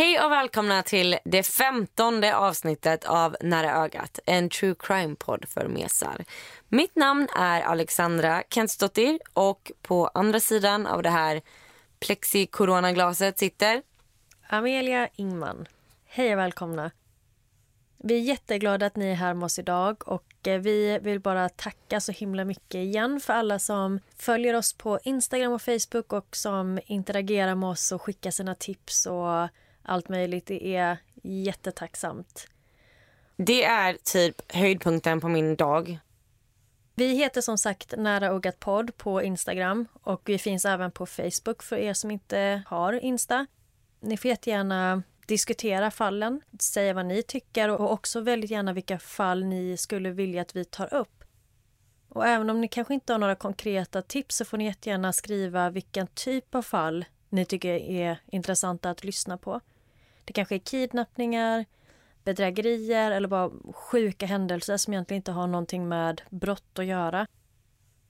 Hej och välkomna till det femtonde avsnittet av Nära ögat, en true crime-podd för mesar. Mitt namn är Alexandra Kentsdottir och på andra sidan av det här plexi-coronaglaset sitter... Amelia Ingman. Hej och välkomna. Vi är jätteglada att ni är här med oss idag och eh, vi vill bara tacka så himla mycket igen för alla som följer oss på Instagram och Facebook och som interagerar med oss och skickar sina tips och allt möjligt. Det är jättetacksamt. Det är typ höjdpunkten på min dag. Vi heter som sagt Nära Ögat podd på Instagram och vi finns även på Facebook för er som inte har Insta. Ni får jättegärna diskutera fallen, säga vad ni tycker och också väldigt gärna vilka fall ni skulle vilja att vi tar upp. Och även om ni kanske inte har några konkreta tips så får ni jättegärna skriva vilken typ av fall ni tycker är intressanta att lyssna på. Det kanske är kidnappningar, bedrägerier eller bara sjuka händelser som egentligen inte har någonting med brott att göra.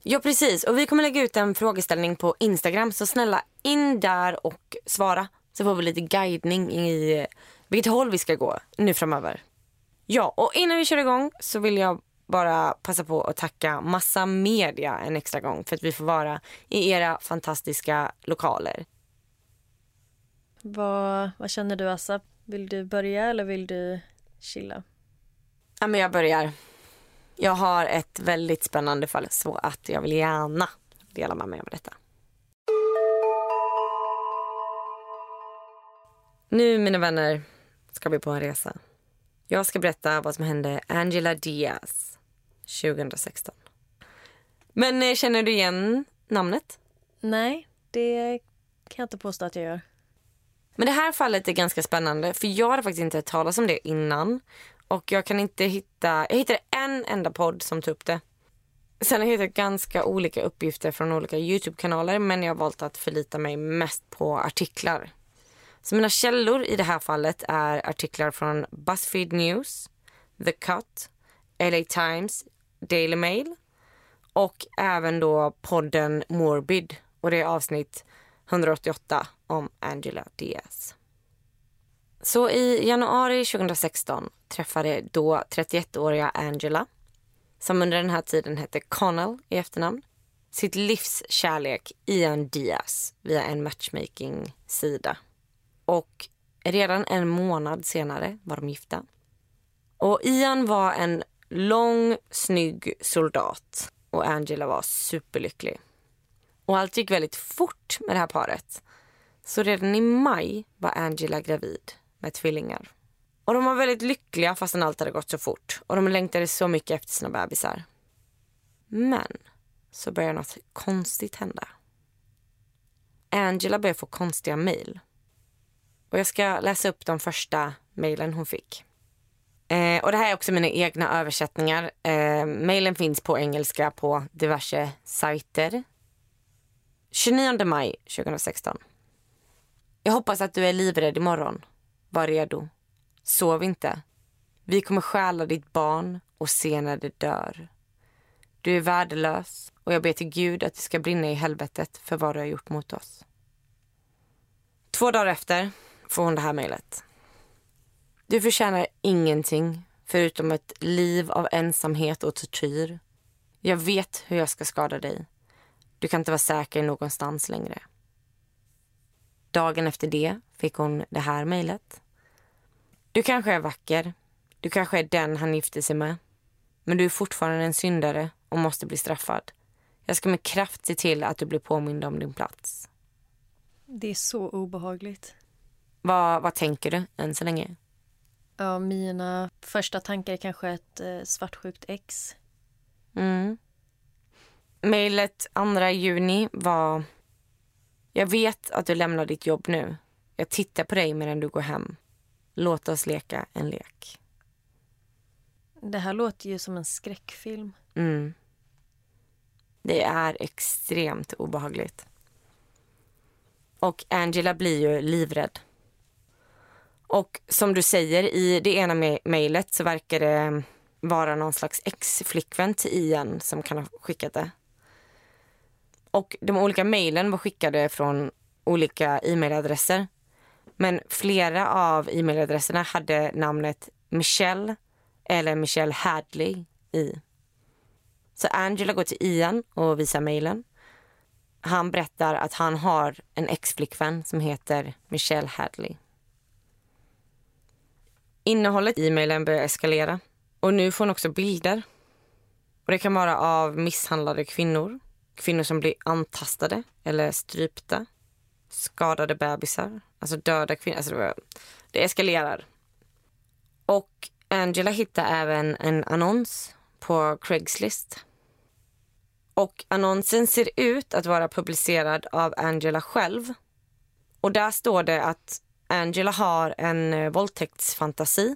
Ja precis och vi kommer lägga ut en frågeställning på Instagram så snälla in där och svara så får vi lite guidning i vilket håll vi ska gå nu framöver. Ja och innan vi kör igång så vill jag bara passa på att tacka Massa Media en extra gång för att vi får vara i era fantastiska lokaler. Vad, vad känner du, Assa? Vill du börja eller vill du chilla? Ja, men jag börjar. Jag har ett väldigt spännande fall så att jag vill gärna dela med mig av detta. Nu mina vänner ska vi på en resa. Jag ska berätta vad som hände Angela Diaz 2016. Men eh, känner du igen namnet? Nej, det kan jag inte påstå att jag gör. Men det här fallet är ganska spännande för jag hade faktiskt inte hört talas om det innan. Och jag kan inte hitta, jag hittade en enda podd som tog upp det. Sen har jag hittat ganska olika uppgifter från olika Youtube-kanaler men jag har valt att förlita mig mest på artiklar. Så mina källor i det här fallet är artiklar från Buzzfeed News, The Cut, LA Times, Daily Mail och även då podden Morbid och det är avsnitt 188 om Angela Diaz. Så i januari 2016 träffade då 31-åriga Angela, som under den här tiden hette Connell i efternamn, sitt livs kärlek Ian Diaz via en matchmaking-sida. Och redan en månad senare var de gifta. Och Ian var en lång, snygg soldat och Angela var superlycklig. Och allt gick väldigt fort med det här paret. Så redan i maj var Angela gravid med tvillingar. Och de var väldigt lyckliga fastän allt hade gått så fort. Och de längtade så mycket efter sina bebisar. Men så började något konstigt hända. Angela började få konstiga mejl. Och jag ska läsa upp de första mejlen hon fick. Eh, och det här är också mina egna översättningar. Eh, mejlen finns på engelska på diverse sajter 29 maj 2016. Jag hoppas att du är livrädd imorgon. Var redo. Sov inte. Vi kommer stjäla ditt barn och se när det dör. Du är värdelös och jag ber till Gud att det ska brinna i helvetet för vad du har gjort mot oss. Två dagar efter får hon det här mejlet. Du förtjänar ingenting förutom ett liv av ensamhet och tortyr. Jag vet hur jag ska skada dig. Du kan inte vara säker någonstans längre. Dagen efter det fick hon det här mejlet. Du kanske är vacker. Du kanske är den han gifte sig med. Men du är fortfarande en syndare och måste bli straffad. Jag ska med kraft se till att du blir påmind om din plats. Det är så obehagligt. Vad, vad tänker du än så länge? Ja, mina första tankar är kanske ett eh, svartsjukt ex. Mm. Mejlet 2 juni var... Jag vet att du lämnar ditt jobb nu. Jag tittar på dig medan du går hem. Låt oss leka en lek. Det här låter ju som en skräckfilm. Mm. Det är extremt obehagligt. Och Angela blir ju livrädd. Och som du säger, i det ena me- mejlet så verkar det vara någon slags ex-flickvän till Ian som kan ha skickat det. Och de olika mejlen var skickade från olika e-mailadresser. Men flera av e-mailadresserna hade namnet Michelle eller Michelle Hadley i. Så Angela går till Ian och visar mejlen. Han berättar att han har en ex-flickvän som heter Michelle Hadley. Innehållet i mejlen börjar eskalera och nu får hon också bilder. Och Det kan vara av misshandlade kvinnor, kvinnor som blir antastade eller strypta, skadade bebisar, alltså döda kvinnor. Alltså det, det eskalerar. Och Angela hittar även en annons på Craigslist. Och annonsen ser ut att vara publicerad av Angela själv. Och där står det att Angela har en eh, våldtäktsfantasi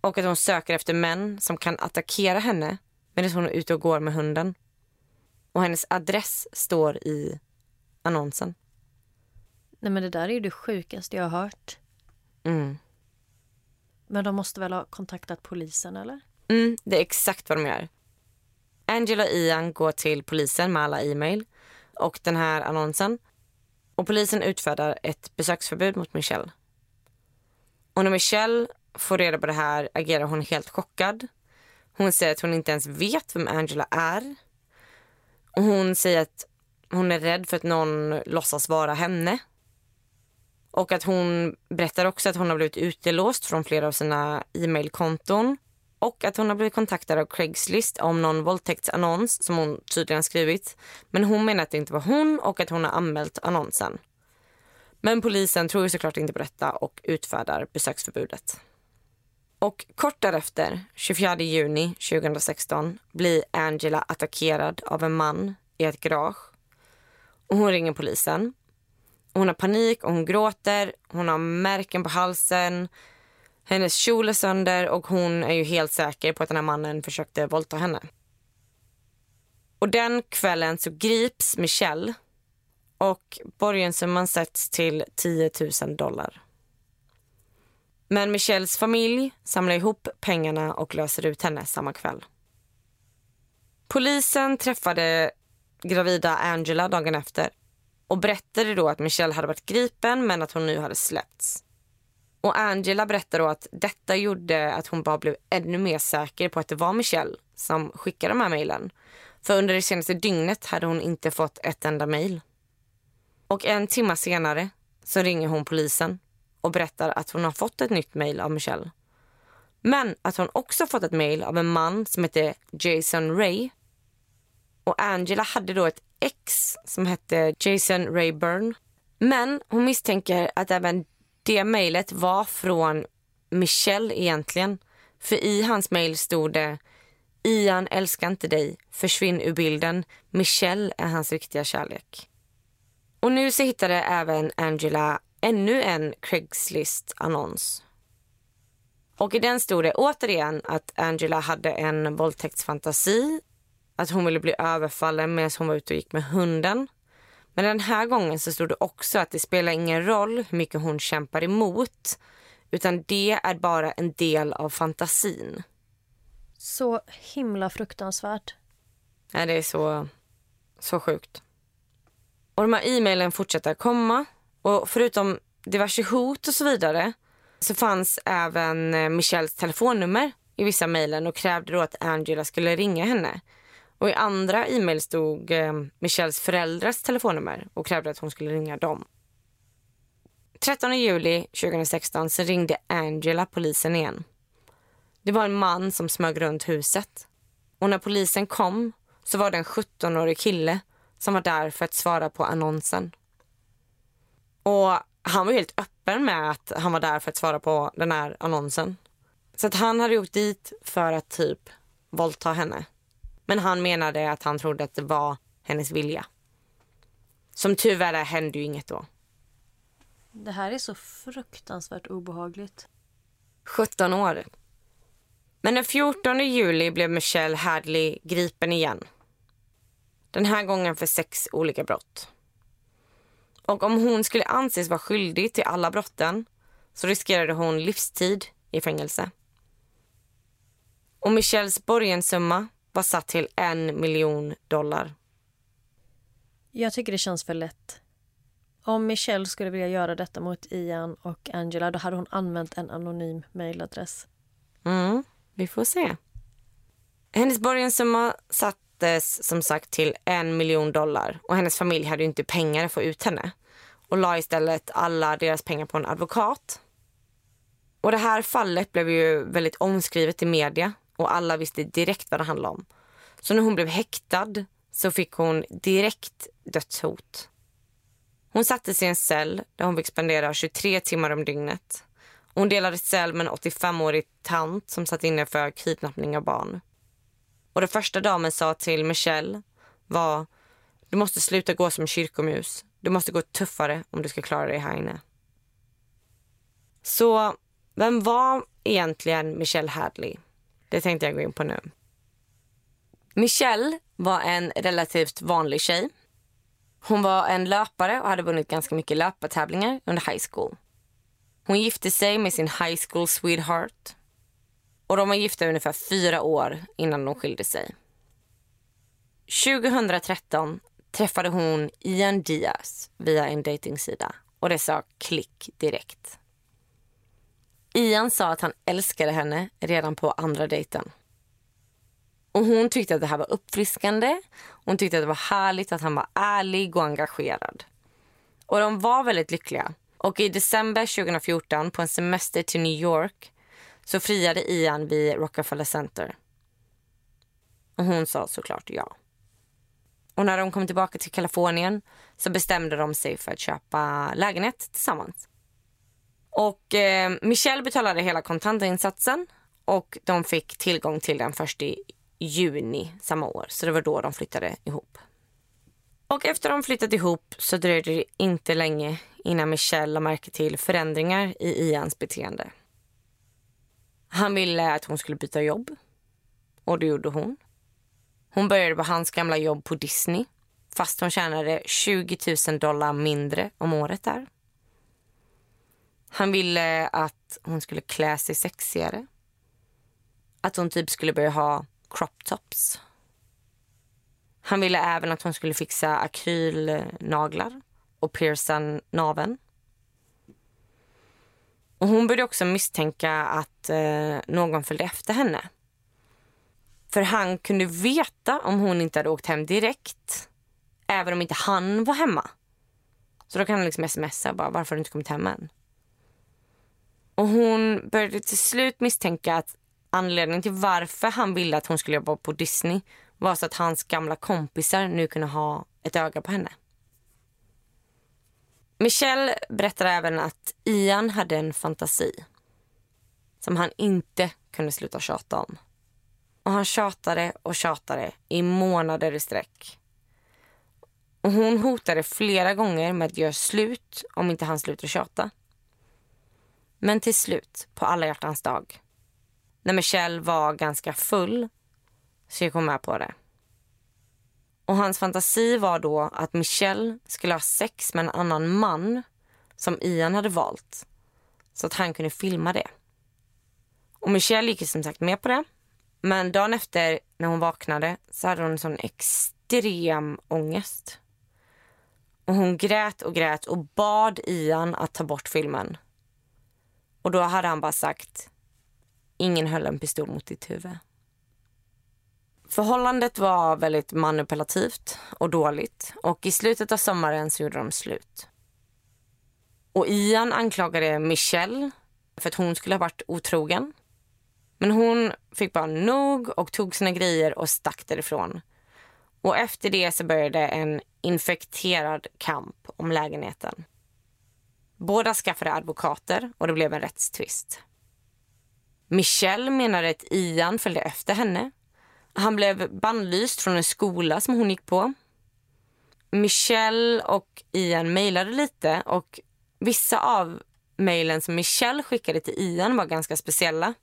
och att hon söker efter män som kan attackera henne medan hon är ute och går med hunden. Och hennes adress står i annonsen. Nej men det där är ju det sjukaste jag har hört. Mm. Men de måste väl ha kontaktat polisen eller? Mm, det är exakt vad de gör. Angela och Ian går till polisen med alla e-mail och den här annonsen. Och polisen utfärdar ett besöksförbud mot Michelle. Och när Michelle får reda på det här agerar hon helt chockad. Hon säger att hon inte ens vet vem Angela är. Och hon säger att hon är rädd för att någon låtsas vara henne. Och att hon berättar också att hon har blivit utelåst från flera av sina e-mailkonton. Och att hon har blivit kontaktad av Craigslist om någon våldtäktsannons som hon tydligen skrivit. Men hon menar att det inte var hon och att hon har anmält annonsen. Men polisen tror ju såklart inte på detta och utfärdar besöksförbudet. Och kort därefter, 24 juni 2016, blir Angela attackerad av en man i ett garage. Och hon ringer polisen. Och hon har panik och hon gråter. Hon har märken på halsen. Hennes kjol är sönder och hon är ju helt säker på att den här mannen försökte våldta henne. Och den kvällen så grips Michelle och borgensumman sätts till 10 000 dollar. Men Michelles familj samlar ihop pengarna och löser ut henne samma kväll. Polisen träffade gravida Angela dagen efter och berättade då att Michelle hade varit gripen men att hon nu hade släppts. Och Angela berättade då att detta gjorde att hon bara blev ännu mer säker på att det var Michelle som skickade de här mejlen. För under det senaste dygnet hade hon inte fått ett enda mejl. Och en timme senare så ringer hon polisen och berättar att hon har fått ett nytt mejl av Michelle. Men att hon också fått ett mejl av en man som heter Jason Ray. Och Angela hade då ett ex som hette Jason Rayburn. Men hon misstänker att även det mejlet var från Michelle egentligen. För i hans mejl stod det Ian älskar inte dig, försvinn ur bilden. Michelle är hans riktiga kärlek. Och nu så hittade även Angela ännu en Craigslist-annons. Och i den stod det återigen att Angela hade en våldtäktsfantasi. Att hon ville bli överfallen medan hon var ute och gick med hunden. Men den här gången så stod det också att det spelar ingen roll hur mycket hon kämpar emot. Utan det är bara en del av fantasin. Så himla fruktansvärt. Ja, det är så, så sjukt. Och de här e-mailen fortsätter komma. Och förutom diverse hot och så vidare så fanns även eh, Michelles telefonnummer i vissa mejlen och krävde då att Angela skulle ringa henne. Och i andra e-mail stod eh, Michelles föräldrars telefonnummer och krävde att hon skulle ringa dem. 13 juli 2016 så ringde Angela polisen igen. Det var en man som smög runt huset. Och när polisen kom så var det en 17-årig kille som var där för att svara på annonsen. Och han var helt öppen med att han var där för att svara på den här annonsen. Så att han hade gjort dit för att typ våldta henne. Men han menade att han trodde att det var hennes vilja. Som tyvärr är hände ju inget då. Det här är så fruktansvärt obehagligt. 17 år. Men den 14 juli blev Michelle Hadley gripen igen. Den här gången för sex olika brott. Och om hon skulle anses vara skyldig till alla brotten så riskerade hon livstid i fängelse. Och Michelles borgenssumma var satt till en miljon dollar. Jag tycker det känns för lätt. Om Michelle skulle vilja göra detta mot Ian och Angela då hade hon använt en anonym mejladress. Mm, vi får se. Hennes borgenssumma sattes som sagt till en miljon dollar och hennes familj hade inte pengar att få ut henne och la istället alla deras pengar på en advokat. Och det här fallet blev ju väldigt omskrivet i media och alla visste direkt vad det handlade om. Så när hon blev häktad så fick hon direkt dödshot. Hon sattes i en cell där hon fick spendera 23 timmar om dygnet. Hon delade cell med en 85-årig tant som satt inne för kidnappning av barn. Och det första damen sa till Michelle var du måste sluta gå som kyrkomus. Du måste gå tuffare om du ska klara dig här inne. Så vem var egentligen Michelle Hadley? Det tänkte jag gå in på nu. Michelle var en relativt vanlig tjej. Hon var en löpare och hade vunnit ganska mycket löpartävlingar under high school. Hon gifte sig med sin high school sweetheart. Och de var gifta i ungefär fyra år innan de skilde sig. 2013 träffade hon Ian Diaz via en dejtingsida och det sa klick direkt. Ian sa att han älskade henne redan på andra dejten. Och hon tyckte att det här var uppfriskande. Hon tyckte att det var härligt att han var ärlig och engagerad. Och de var väldigt lyckliga. Och i december 2014 på en semester till New York så friade Ian vid Rockefeller Center. Och hon sa såklart ja. Och när de kom tillbaka till Kalifornien så bestämde de sig för att köpa lägenhet tillsammans. Och eh, Michelle betalade hela kontantinsatsen och de fick tillgång till den först i juni samma år. Så det var då de flyttade ihop. Och efter de flyttat ihop så dröjde det inte länge innan Michelle lade märke till förändringar i Ians beteende. Han ville att hon skulle byta jobb. Och det gjorde hon. Hon började på hans gamla jobb på Disney fast hon tjänade 20 000 dollar mindre om året där. Han ville att hon skulle klä sig sexigare. Att hon typ skulle börja ha crop tops. Han ville även att hon skulle fixa akrylnaglar och pierca naven. Och hon började också misstänka att eh, någon följde efter henne. För han kunde veta om hon inte hade åkt hem direkt. Även om inte han var hemma. Så då kan han liksom smsa bara varför har du inte kommit hem än? Och hon började till slut misstänka att anledningen till varför han ville att hon skulle jobba på Disney var så att hans gamla kompisar nu kunde ha ett öga på henne. Michelle berättar även att Ian hade en fantasi som han inte kunde sluta tjata om. Och han tjatade och tjatade i månader i sträck. Och hon hotade flera gånger med att göra slut om inte han slutade tjata. Men till slut, på alla hjärtans dag, när Michelle var ganska full, så gick hon med på det. Och hans fantasi var då att Michelle skulle ha sex med en annan man som Ian hade valt. Så att han kunde filma det. Och Michelle gick som sagt med på det. Men dagen efter när hon vaknade så hade hon en sån extrem ångest. Och hon grät och grät och bad Ian att ta bort filmen. Och då hade han bara sagt ingen höll en pistol mot ditt huvud. Förhållandet var väldigt manipulativt och dåligt och i slutet av sommaren så gjorde de slut. Och Ian anklagade Michelle för att hon skulle ha varit otrogen. Men hon fick bara nog och tog sina grejer och stack därifrån. Och efter det så började en infekterad kamp om lägenheten. Båda skaffade advokater och det blev en rättstvist. Michelle menade att Ian följde efter henne. Han blev bannlyst från en skola som hon gick på. Michelle och Ian mejlade lite och vissa av mejlen som Michelle skickade till Ian var ganska speciella.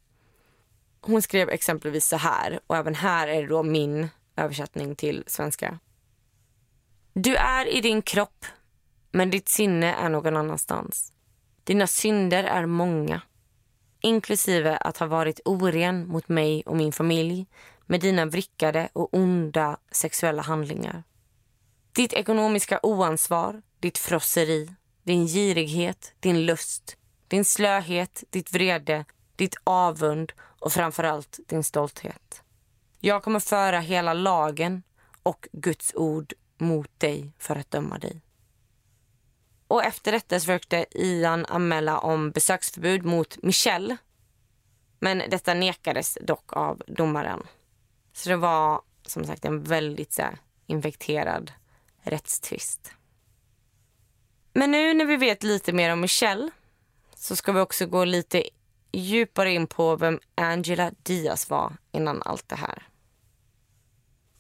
Hon skrev exempelvis så här, och även här är det då min översättning till svenska. Du är i din kropp, men ditt sinne är någon annanstans. Dina synder är många, inklusive att ha varit oren mot mig och min familj med dina vrickade och onda sexuella handlingar. Ditt ekonomiska oansvar, ditt frosseri, din girighet, din lust, din slöhet, ditt vrede, ditt avund och framförallt din stolthet. Jag kommer föra hela lagen och Guds ord mot dig för att döma dig. Och efter detta försökte Ian anmäla om besöksförbud mot Michelle. Men detta nekades dock av domaren. Så det var som sagt en väldigt så här, infekterad rättstvist. Men nu när vi vet lite mer om Michelle så ska vi också gå lite djupare in på vem Angela Diaz var innan allt det här.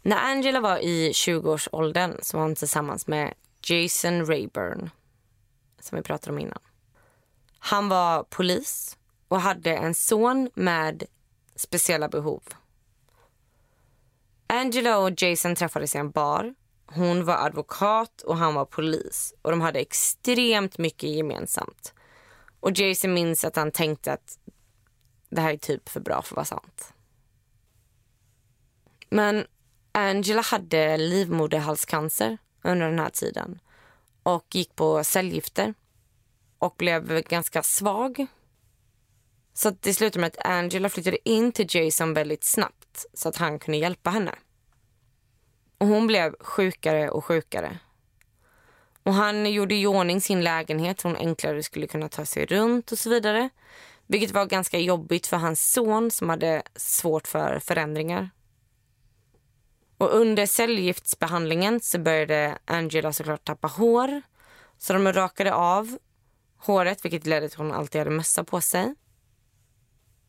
När Angela var i 20-årsåldern så var hon tillsammans med Jason Rayburn som vi pratade om innan. Han var polis och hade en son med speciella behov. Angela och Jason träffades i en bar. Hon var advokat och han var polis och de hade extremt mycket gemensamt. Och Jason minns att han tänkte att det här är typ för bra för att vara sant. Men Angela hade livmoderhalscancer under den här tiden och gick på cellgifter och blev ganska svag. Så det slutade med att Angela flyttade in till Jason väldigt snabbt så att han kunde hjälpa henne. Och hon blev sjukare och sjukare. Och han gjorde i ordning sin lägenhet så hon enklare skulle kunna ta sig runt och så vidare. Vilket var ganska jobbigt för hans son som hade svårt för förändringar. Och under cellgiftsbehandlingen så började Angela såklart tappa hår. Så de rakade av håret vilket ledde till att hon alltid hade mössa på sig.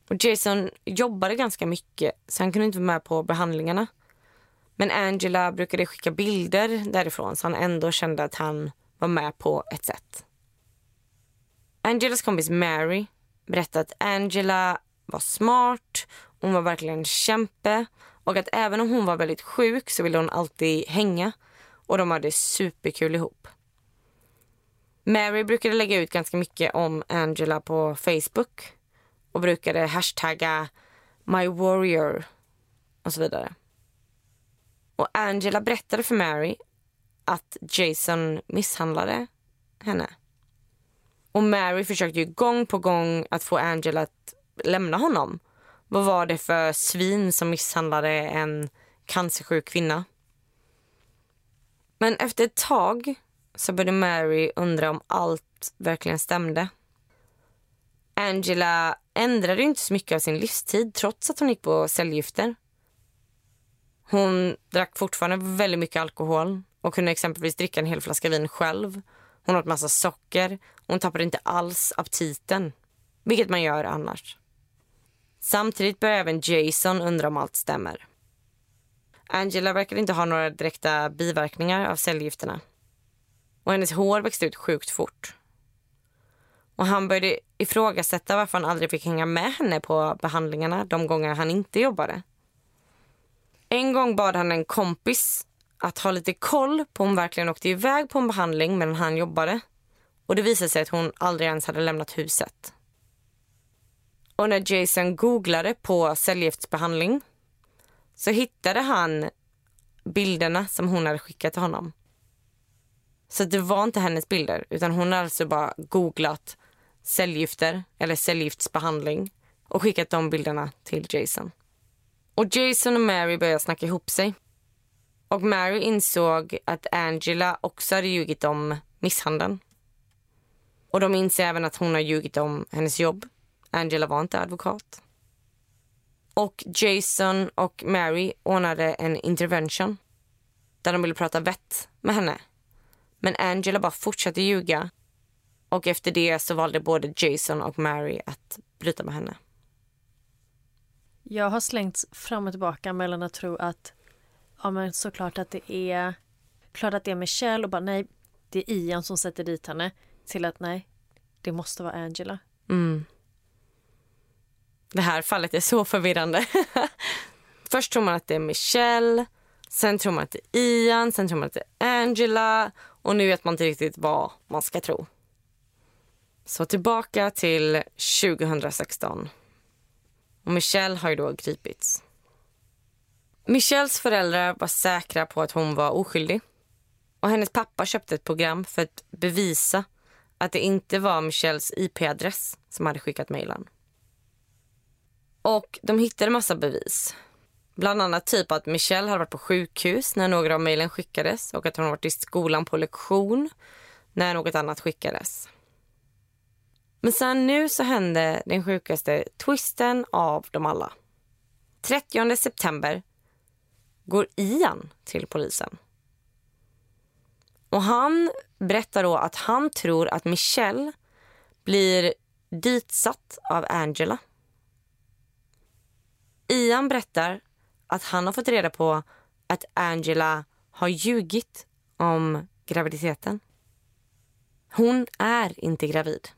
Och Jason jobbade ganska mycket så han kunde inte vara med på behandlingarna. Men Angela brukade skicka bilder därifrån så han ändå kände att han var med på ett sätt. Angelas kompis Mary berättade att Angela var smart, hon var verkligen en kämpe och att även om hon var väldigt sjuk så ville hon alltid hänga och de hade superkul ihop. Mary brukade lägga ut ganska mycket om Angela på Facebook och brukade hashtagga my warrior och så vidare. Och Angela berättade för Mary att Jason misshandlade henne. Och Mary försökte ju gång på gång att få Angela att lämna honom. Vad var det för svin som misshandlade en cancersjuk kvinna? Men efter ett tag så började Mary undra om allt verkligen stämde. Angela ändrade inte så mycket av sin livstid trots att hon gick på cellgifter. Hon drack fortfarande väldigt mycket alkohol och kunde exempelvis dricka en hel flaska vin själv. Hon åt massa socker. och Hon tappade inte alls aptiten, vilket man gör annars. Samtidigt börjar även Jason undra om allt stämmer. Angela verkar inte ha några direkta biverkningar av cellgifterna. Och hennes hår växte ut sjukt fort. Och han började ifrågasätta varför han aldrig fick hänga med henne på behandlingarna de gånger han inte jobbade. En gång bad han en kompis att ha lite koll på om hon verkligen åkte iväg på en behandling medan han jobbade. Och det visade sig att hon aldrig ens hade lämnat huset. Och när Jason googlade på cellgiftsbehandling så hittade han bilderna som hon hade skickat till honom. Så det var inte hennes bilder utan hon hade alltså bara googlat cellgifter eller cellgiftsbehandling och skickat de bilderna till Jason. Och Jason och Mary började snacka ihop sig. Och Mary insåg att Angela också hade ljugit om misshandeln. Och de inser även att hon har ljugit om hennes jobb. Angela var inte advokat. Och Jason och Mary ordnade en intervention där de ville prata vett med henne. Men Angela bara fortsatte ljuga och efter det så valde både Jason och Mary att bryta med henne. Jag har slängts fram och tillbaka mellan att tro att ja men såklart att det är klart att det är Michelle och bara nej, det är Ian som sätter dit henne till att nej, det måste vara Angela. Mm. Det här fallet är så förvirrande. Först tror man att det är Michelle, sen tror man att det är Ian, sen tror man att det är Angela och nu vet man inte riktigt vad man ska tro. Så tillbaka till 2016. Och Michelle har ju då gripits. Michelles föräldrar var säkra på att hon var oskyldig. Och hennes pappa köpte ett program för att bevisa att det inte var Michelles IP-adress som hade skickat mejlen. Och de hittade massa bevis. Bland annat typ att Michelle hade varit på sjukhus när några av mejlen skickades och att hon varit i skolan på lektion när något annat skickades. Men sen nu så hände den sjukaste twisten av dem alla. 30 september går Ian till polisen. Och han berättar då att han tror att Michelle blir ditsatt av Angela. Ian berättar att han har fått reda på att Angela har ljugit om graviditeten. Hon är inte gravid.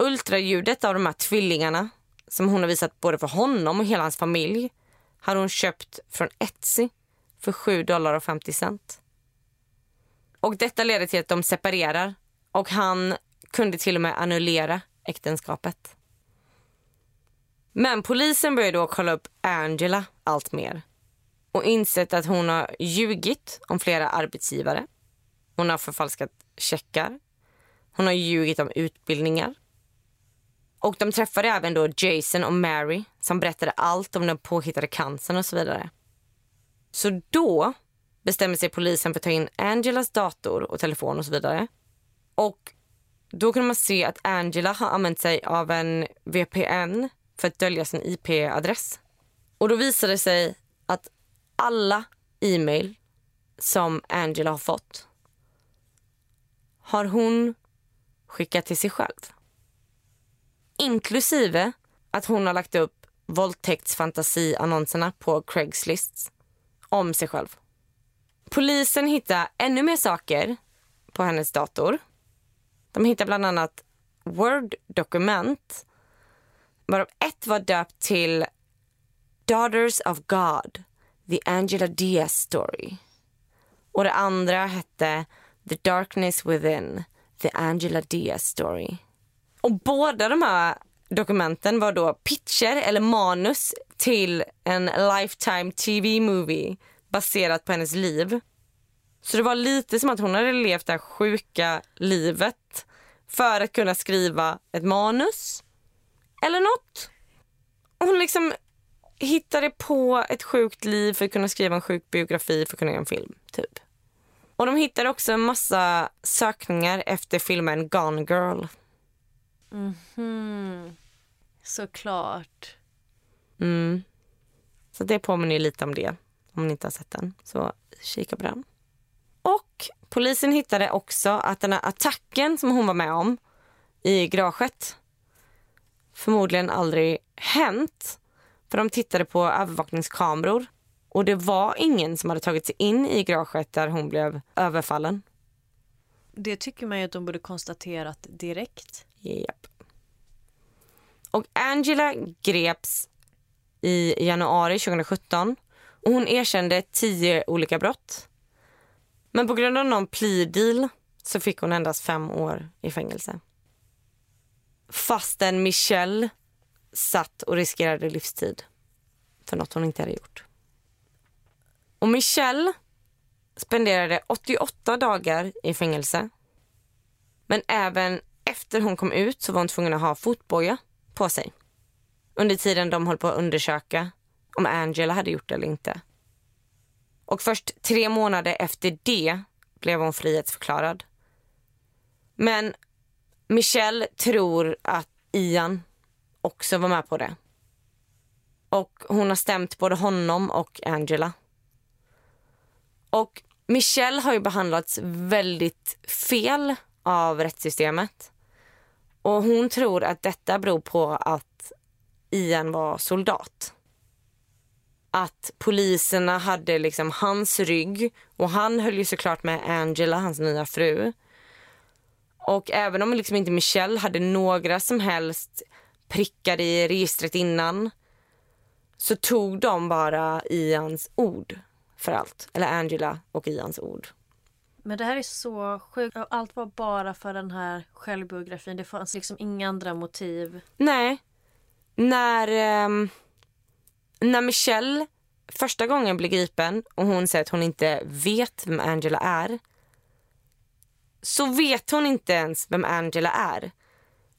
Ultraljudet av de här tvillingarna som hon har visat både för honom och hela hans familj har hon köpt från Etsy för 7 dollar och 50 cent. Och detta leder till att de separerar och han kunde till och med annullera äktenskapet. Men polisen börjar då kolla upp Angela allt mer och insett att hon har ljugit om flera arbetsgivare. Hon har förfalskat checkar. Hon har ljugit om utbildningar. Och de träffade även då Jason och Mary som berättade allt om den påhittade cancern och så vidare. Så då bestämmer sig polisen för att ta in Angelas dator och telefon och så vidare. Och då kunde man se att Angela har använt sig av en VPN för att dölja sin IP-adress. Och då visade det sig att alla e-mail som Angela har fått har hon skickat till sig själv. Inklusive att hon har lagt upp våldtäktsfantasiannonserna på Craigslist om sig själv. Polisen hittar ännu mer saker på hennes dator. De hittar bland annat Word-dokument varav ett var döpt till Daughters of God, The Angela Diaz Story. Och det andra hette The Darkness Within, The Angela Diaz Story. Och båda de här dokumenten var då pitcher eller manus till en lifetime tv-movie baserat på hennes liv. Så det var lite som att hon hade levt det här sjuka livet för att kunna skriva ett manus eller nåt. Hon liksom hittade på ett sjukt liv för att kunna skriva en sjuk biografi för att kunna göra en film. typ. Och de hittade också en massa sökningar efter filmen Gone Girl. Mhm. Såklart. Mm. Så det påminner lite om det, om ni inte har sett den. Så kika på den. Och polisen hittade också att den här attacken som hon var med om i garaget förmodligen aldrig hänt. För de tittade på övervakningskameror och det var ingen som hade tagit sig in i garaget där hon blev överfallen. Det tycker man ju att de borde konstaterat direkt. Japp. Och Angela greps i januari 2017 och hon erkände tio olika brott. Men på grund av någon plea deal så fick hon endast fem år i fängelse. Fastän Michelle satt och riskerade livstid för något hon inte hade gjort. Och Michelle spenderade 88 dagar i fängelse. Men även efter hon kom ut så var hon tvungen att ha fotboja på sig. Under tiden de höll på att undersöka om Angela hade gjort det eller inte. Och först tre månader efter det blev hon frihetsförklarad. Men Michelle tror att Ian också var med på det. Och hon har stämt både honom och Angela. Och Michelle har ju behandlats väldigt fel av rättssystemet. Och hon tror att detta beror på att Ian var soldat. Att poliserna hade liksom hans rygg och han höll ju såklart med Angela, hans nya fru. Och även om liksom inte Michelle hade några som helst prickar i registret innan så tog de bara Ians ord för allt. Eller Angela och Ians ord. Men det här är så sjukt. Allt var bara för den här självbiografin. Det fanns liksom inga andra motiv. Nej. När, eh, när Michelle första gången blir gripen och hon säger att hon inte vet vem Angela är så vet hon inte ens vem Angela är.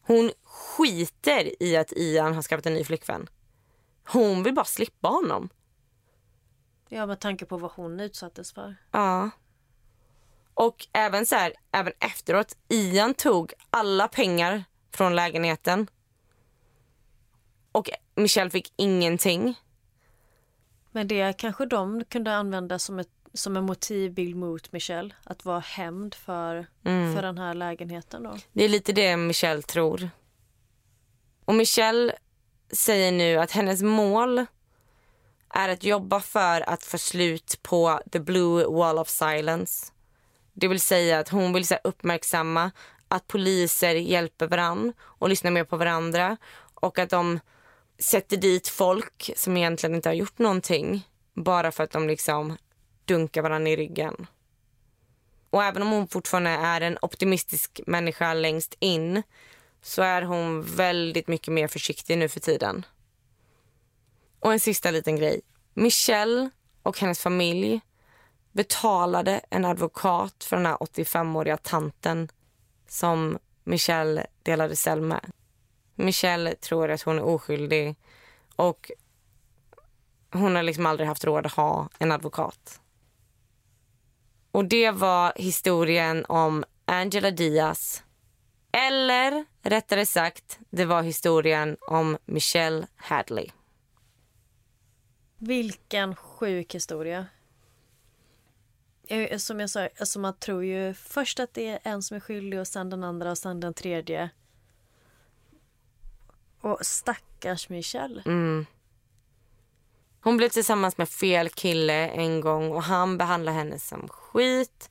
Hon skiter i att Ian har skaffat en ny flickvän. Hon vill bara slippa honom. Ja, med tanke på vad hon utsattes för. Ja. Och även så här, även efteråt, Ian tog alla pengar från lägenheten. Och Michelle fick ingenting. Men det kanske de kunde använda som, ett, som en motivbild mot Michelle. Att vara hämnd för, Mm. för den här lägenheten då. Det är lite det Michelle tror. Och Michelle säger nu att hennes mål är att jobba för att få slut på the blue wall of silence. Det vill säga att hon vill så här, uppmärksamma att poliser hjälper varandra och lyssnar mer på varandra och att de sätter dit folk som egentligen inte har gjort någonting bara för att de liksom dunkar varandra i ryggen. Och även om hon fortfarande är en optimistisk människa längst in så är hon väldigt mycket mer försiktig nu för tiden. Och en sista liten grej. Michelle och hennes familj betalade en advokat för den här 85-åriga tanten som Michelle delade cell med. Michelle tror att hon är oskyldig och hon har liksom aldrig haft råd att ha en advokat. Och det var historien om Angela Diaz. Eller rättare sagt, det var historien om Michelle Hadley. Vilken sjuk historia. Eh, som jag sa, alltså man tror ju först att det är en som är skyldig och sen den andra och sen den tredje. Och stackars Michelle. Mm. Hon blev tillsammans med fel kille en gång och han behandlade henne som skit.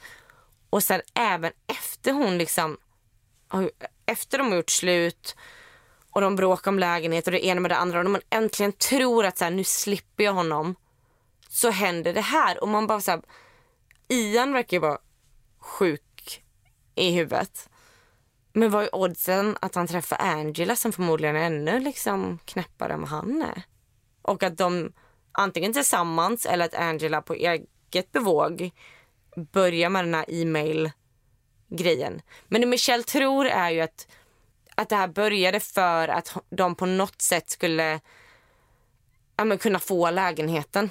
Och sen även efter hon liksom, efter de har gjort slut och de bråkar om lägenhet och det ena med det andra och man äntligen tror att så här, nu slipper jag honom. Så händer det här och man bara så här, Ian verkar ju vara sjuk i huvudet. Men vad är oddsen att han träffar Angela som förmodligen är ännu liksom knäppare än vad han är? Och att de antingen tillsammans eller att Angela på eget bevåg börjar med den här e-mail-grejen. Men det Michelle tror är ju att, att det här började för att de på något sätt skulle ja, men kunna få lägenheten.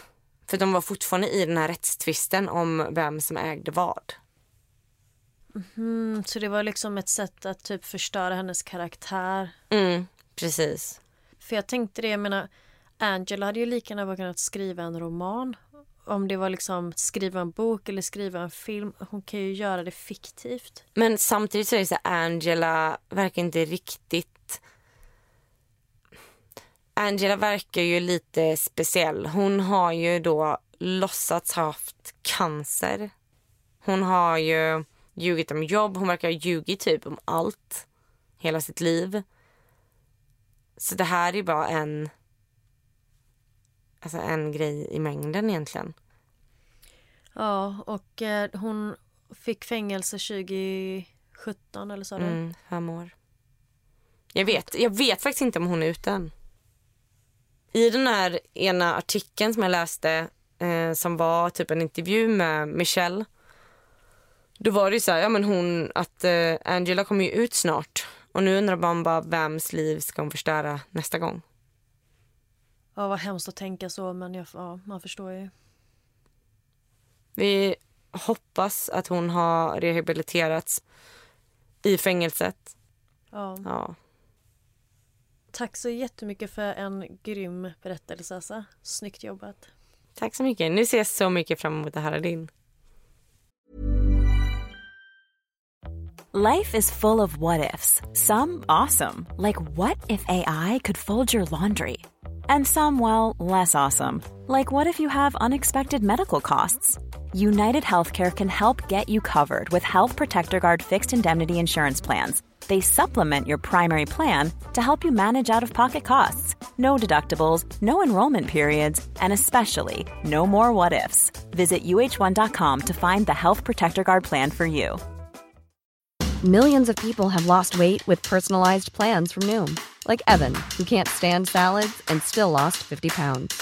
För de var fortfarande i den här rättstvisten om vem som ägde vad. Mm, så det var liksom ett sätt att typ förstöra hennes karaktär. Mm, precis. För jag tänkte det, jag menar Angela hade ju lika gärna kunnat skriva en roman. Om det var liksom skriva en bok eller skriva en film. Hon kan ju göra det fiktivt. Men samtidigt så är det så Angela verkar inte riktigt... Angela verkar ju lite speciell. Hon har ju då låtsats ha haft cancer. Hon har ju ljugit om jobb. Hon verkar ha ljugit typ om allt hela sitt liv. Så det här är bara en, alltså en grej i mängden egentligen. Ja, och eh, hon fick fängelse 2017 eller så? Mm, fem år. Jag vet, jag vet faktiskt inte om hon är ute än. I den här ena artikeln som jag läste eh, som var typ en intervju med Michelle. Då var det ju så här, ja men hon, att eh, Angela kommer ju ut snart. Och nu undrar man bara vems liv ska hon förstöra nästa gång. Ja, vad hemskt att tänka så, men jag, ja, man förstår ju. Vi hoppas att hon har rehabiliterats i fängelset. Ja. Ja. Tack så jättemycket för en grym berättelse, Assa. Snyggt jobbat. Tack så mycket. Nu ser jag så mycket fram emot att höra din. Life is full of what ifs. Some awesome, like what if AI could fold your laundry? And some, well, less awesome, like what if you have unexpected medical costs? United Healthcare can help get you covered with Health Protector Guard fixed indemnity insurance plans. They supplement your primary plan to help you manage out of pocket costs. No deductibles, no enrollment periods, and especially no more what ifs. Visit uh1.com to find the Health Protector Guard plan for you. Millions of people have lost weight with personalized plans from Noom, like Evan, who can't stand salads and still lost 50 pounds.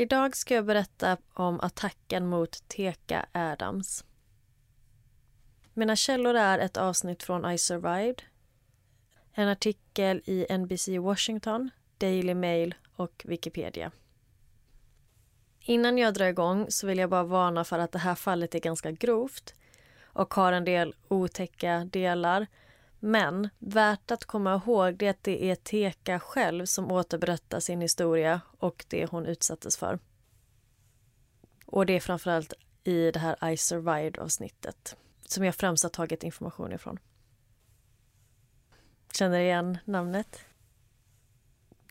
Idag ska jag berätta om attacken mot Teka Adams. Mina källor är ett avsnitt från I survived, en artikel i NBC Washington, Daily Mail och Wikipedia. Innan jag drar igång så vill jag bara varna för att det här fallet är ganska grovt och har en del otäcka delar. Men värt att komma ihåg är att det är Teka själv som återberättar sin historia och det hon utsattes för. Och det är framförallt i det här I survived-avsnittet som jag främst har tagit information ifrån. Känner du igen namnet?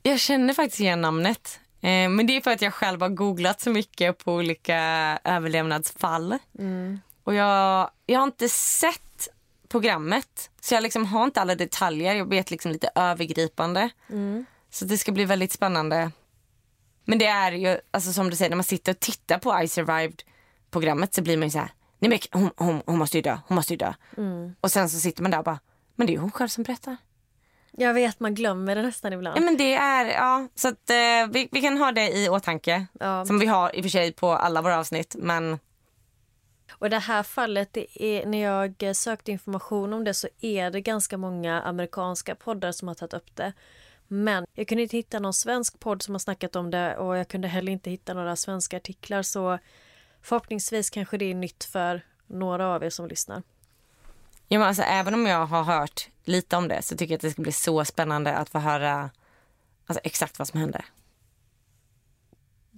Jag känner faktiskt igen namnet. Eh, men det är för att jag själv har googlat så mycket på olika överlevnadsfall. Mm. Och jag, jag har inte sett programmet. Så jag liksom har inte alla detaljer. Jag vet liksom lite övergripande. Mm. Så det ska bli väldigt spännande. Men det är ju, alltså som du säger, när man sitter och tittar på I survived programmet så blir man ju så här, nej men hon, hon, hon måste ju dö, hon måste ju dö. Mm. Och sen så sitter man där och bara, men det är ju hon själv som berättar. Jag vet, man glömmer det nästan ibland. Ja men det är, ja så att eh, vi, vi kan ha det i åtanke. Ja. Som vi har i och för sig på alla våra avsnitt men och det här fallet, det är, när jag eh, sökte information om det så är det ganska många amerikanska poddar som har tagit upp det. Men jag kunde inte hitta någon svensk podd som har snackat om det och jag kunde heller inte hitta några svenska artiklar så förhoppningsvis kanske det är nytt för några av er som lyssnar. Ja, men alltså, även om jag har hört lite om det så tycker jag att det ska bli så spännande att få höra alltså, exakt vad som hände.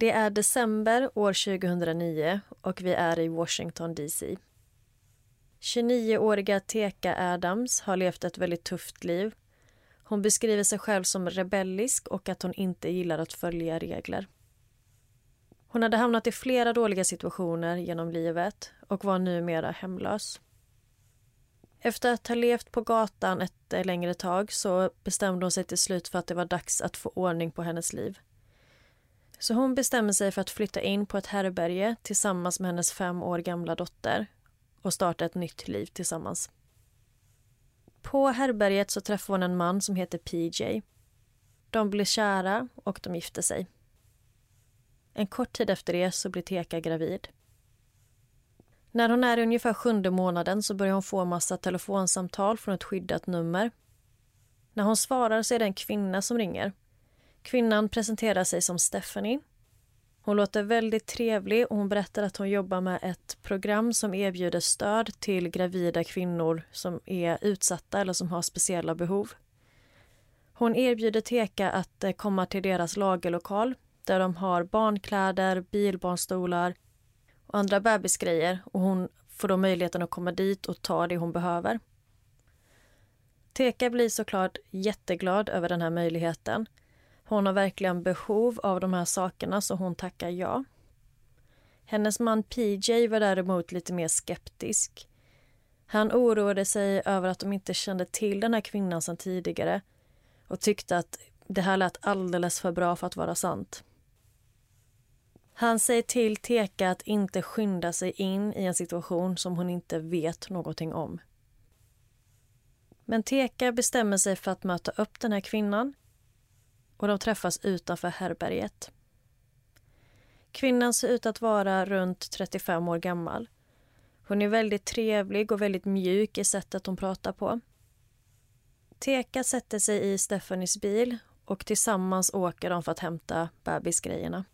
Det är december år 2009 och vi är i Washington DC. 29-åriga Teka Adams har levt ett väldigt tufft liv. Hon beskriver sig själv som rebellisk och att hon inte gillar att följa regler. Hon hade hamnat i flera dåliga situationer genom livet och var numera hemlös. Efter att ha levt på gatan ett längre tag så bestämde hon sig till slut för att det var dags att få ordning på hennes liv. Så hon bestämmer sig för att flytta in på ett härbärge tillsammans med hennes fem år gamla dotter och starta ett nytt liv tillsammans. På härbärget så träffar hon en man som heter PJ. De blir kära och de gifter sig. En kort tid efter det så blir Teka gravid. När hon är i ungefär sjunde månaden så börjar hon få massa telefonsamtal från ett skyddat nummer. När hon svarar så är det en kvinna som ringer. Kvinnan presenterar sig som Stephanie. Hon låter väldigt trevlig och hon berättar att hon jobbar med ett program som erbjuder stöd till gravida kvinnor som är utsatta eller som har speciella behov. Hon erbjuder Teka att eh, komma till deras lagerlokal där de har barnkläder, bilbarnstolar och andra bebisgrejer och hon får då möjligheten att komma dit och ta det hon behöver. Teka blir såklart jätteglad över den här möjligheten. Hon har verkligen behov av de här sakerna så hon tackar ja. Hennes man PJ var däremot lite mer skeptisk. Han oroade sig över att de inte kände till den här kvinnan sedan tidigare och tyckte att det här lät alldeles för bra för att vara sant. Han säger till Teka att inte skynda sig in i en situation som hon inte vet någonting om. Men Teka bestämmer sig för att möta upp den här kvinnan och de träffas utanför herberget. Kvinnan ser ut att vara runt 35 år gammal. Hon är väldigt trevlig och väldigt mjuk i sättet hon pratar på. Teka sätter sig i Stephanies bil och tillsammans åker de för att hämta bebisgrejerna.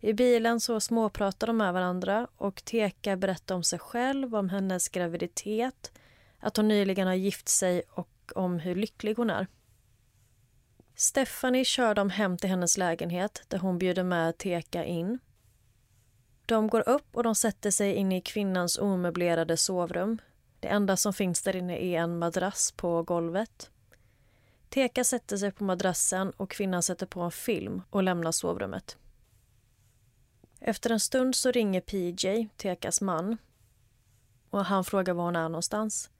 I bilen så småpratar de med varandra och Teka berättar om sig själv, om hennes graviditet, att hon nyligen har gift sig och om hur lycklig hon är. Stephanie kör dem hem till hennes lägenhet där hon bjuder med Teka in. De går upp och de sätter sig in i kvinnans omöblerade sovrum. Det enda som finns där inne är en madrass på golvet. Teka sätter sig på madrassen och kvinnan sätter på en film och lämnar sovrummet. Efter en stund så ringer PJ, Tekas man, och han frågar var hon är någonstans.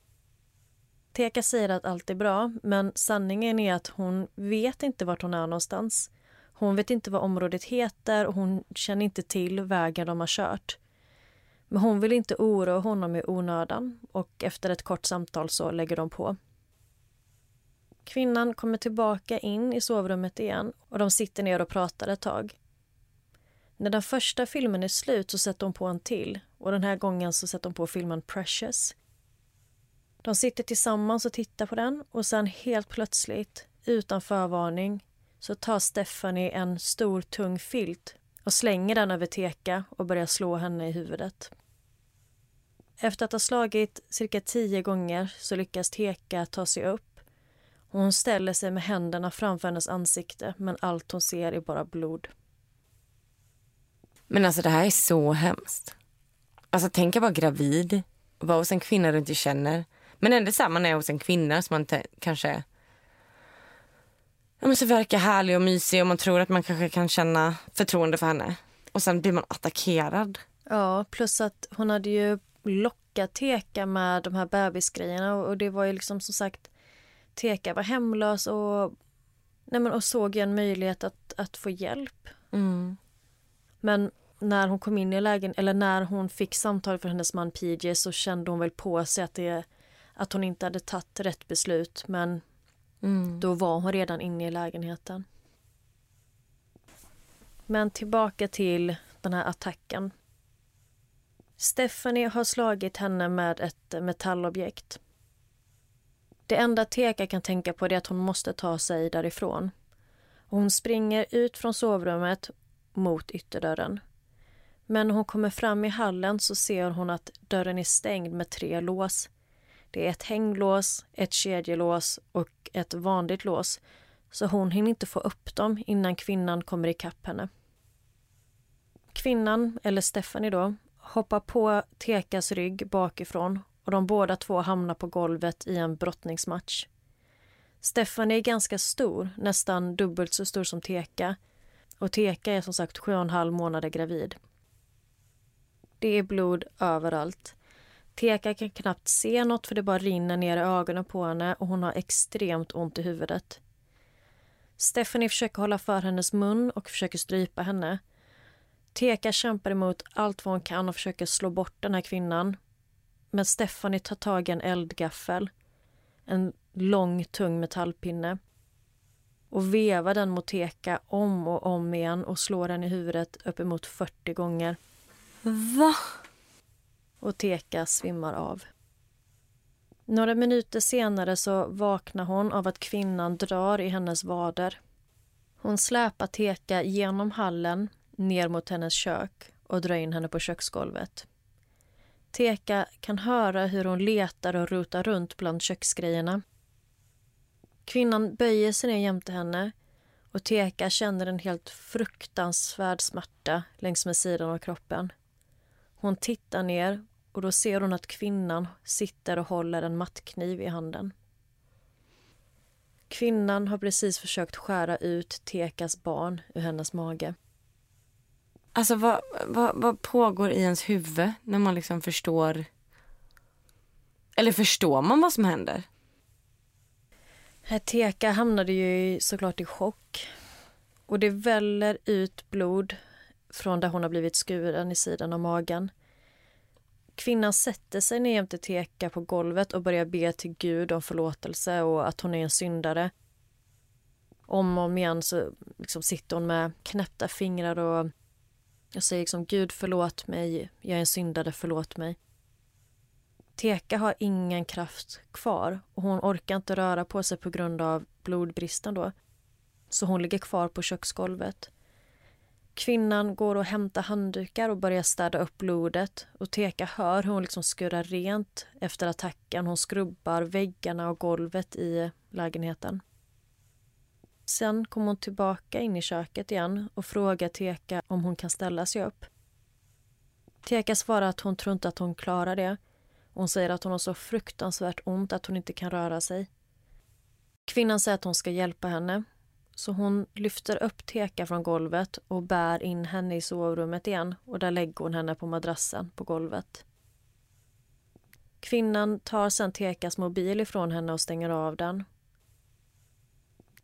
Teka säger att allt är bra, men sanningen är att hon vet inte vart hon är någonstans. Hon vet inte vad området heter och hon känner inte till vägen de har kört. Men hon vill inte oroa honom i onödan och efter ett kort samtal så lägger de på. Kvinnan kommer tillbaka in i sovrummet igen och de sitter ner och pratar ett tag. När den första filmen är slut så sätter hon på en till och den här gången så sätter hon på filmen Precious. De sitter tillsammans och tittar på den och sen helt plötsligt, utan förvarning, så tar Stephanie en stor tung filt och slänger den över Teka och börjar slå henne i huvudet. Efter att ha slagit cirka tio gånger så lyckas Teka ta sig upp. Hon ställer sig med händerna framför hennes ansikte men allt hon ser är bara blod. Men alltså det här är så hemskt. Alltså tänk att vara gravid, vara hos en kvinna du inte känner. Men ändå så här, man är hos en kvinna som man inte kanske ja, men så verkar härlig och mysig och man tror att man kanske kan känna förtroende för henne. Och sen blir man attackerad. Ja, plus att hon hade ju lockat Teka med de här bebisgrejerna och det var ju liksom som sagt Teka var hemlös och, nej men, och såg en möjlighet att, att få hjälp. Mm. Men när hon kom in i lägen eller när hon fick samtal från hennes man PJ så kände hon väl på sig att, det, att hon inte hade tagit rätt beslut men Mm. då var hon redan inne i lägenheten. Men tillbaka till den här attacken. Stephanie har slagit henne med ett metallobjekt. Det enda Teka kan tänka på är att hon måste ta sig därifrån. Hon springer ut från sovrummet mot ytterdörren. Men när hon kommer fram i hallen så ser hon att dörren är stängd med tre lås. Det är ett hänglås, ett kedjelås och ett vanligt lås så hon hinner inte få upp dem innan kvinnan kommer ikapp henne. Kvinnan, eller Stephanie då, hoppar på Tekas rygg bakifrån och de båda två hamnar på golvet i en brottningsmatch. Stephanie är ganska stor, nästan dubbelt så stor som Teka och Teka är som sagt sju och en halv månader gravid. Det är blod överallt. Teka kan knappt se något för det bara rinner ner i ögonen på henne och hon har extremt ont i huvudet. Stephanie försöker hålla för hennes mun och försöker strypa henne. Teka kämpar emot allt vad hon kan och försöker slå bort den här kvinnan. Men Stephanie tar tag i en eldgaffel, en lång tung metallpinne och vevar den mot Teka om och om igen och slår henne i huvudet uppemot 40 gånger. Va? Och Teka svimmar av. Några minuter senare så vaknar hon av att kvinnan drar i hennes vader. Hon släpar Teka genom hallen ner mot hennes kök och drar in henne på köksgolvet. Teka kan höra hur hon letar och rotar runt bland köksgrejerna. Kvinnan böjer sig ner jämte henne och Teka känner en helt fruktansvärd smärta längs med sidan av kroppen. Hon tittar ner och då ser hon att kvinnan sitter och håller en mattkniv i handen. Kvinnan har precis försökt skära ut Tekas barn ur hennes mage. Alltså vad, vad, vad pågår i ens huvud när man liksom förstår... Eller förstår man vad som händer? Teka hamnade ju såklart i chock. Och det väller ut blod från där hon har blivit skuren i sidan av magen. Kvinnan sätter sig ner jämte Teka på golvet och börjar be till Gud om förlåtelse och att hon är en syndare. Om och om igen så liksom sitter hon med knäppta fingrar och jag säger liksom Gud förlåt mig, jag är en syndare, förlåt mig. Teka har ingen kraft kvar och hon orkar inte röra på sig på grund av blodbristen då. Så hon ligger kvar på köksgolvet. Kvinnan går och hämtar handdukar och börjar städa upp blodet och Teka hör hur hon liksom skurrar rent efter attacken. Hon skrubbar väggarna och golvet i lägenheten. Sen kommer hon tillbaka in i köket igen och frågar Teka om hon kan ställa sig upp. Teka svarar att hon tror inte att hon klarar det. Hon säger att hon har så fruktansvärt ont att hon inte kan röra sig. Kvinnan säger att hon ska hjälpa henne så hon lyfter upp Teka från golvet och bär in henne i sovrummet igen och där lägger hon henne på madrassen på golvet. Kvinnan tar sen Tekas mobil ifrån henne och stänger av den.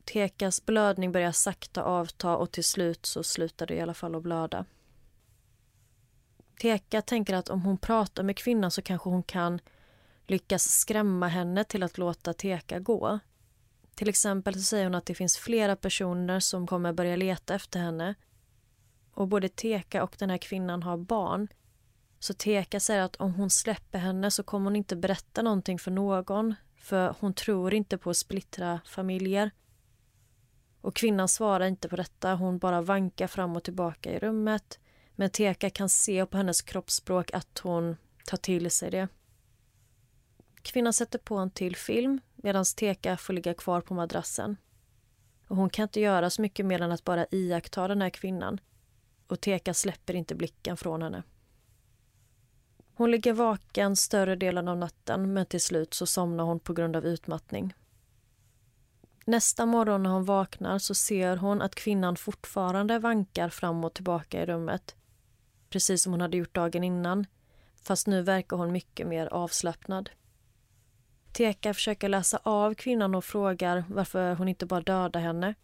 Tekas blödning börjar sakta avta och till slut så slutar det i alla fall att blöda. Teka tänker att om hon pratar med kvinnan så kanske hon kan lyckas skrämma henne till att låta Teka gå. Till exempel så säger hon att det finns flera personer som kommer börja leta efter henne. Och både Teka och den här kvinnan har barn. Så Teka säger att om hon släpper henne så kommer hon inte berätta någonting för någon. För hon tror inte på att splittra familjer. Och kvinnan svarar inte på detta. Hon bara vankar fram och tillbaka i rummet. Men Teka kan se på hennes kroppsspråk att hon tar till sig det. Kvinnan sätter på en till film medan Teka får ligga kvar på madrassen. Och hon kan inte göra så mycket mer än att bara iaktta den här kvinnan. Och Teka släpper inte blicken från henne. Hon ligger vaken större delen av natten men till slut så somnar hon på grund av utmattning. Nästa morgon när hon vaknar så ser hon att kvinnan fortfarande vankar fram och tillbaka i rummet. Precis som hon hade gjort dagen innan. Fast nu verkar hon mycket mer avslappnad. Teka försöker läsa av kvinnan och frågar varför hon inte bara dödar henne.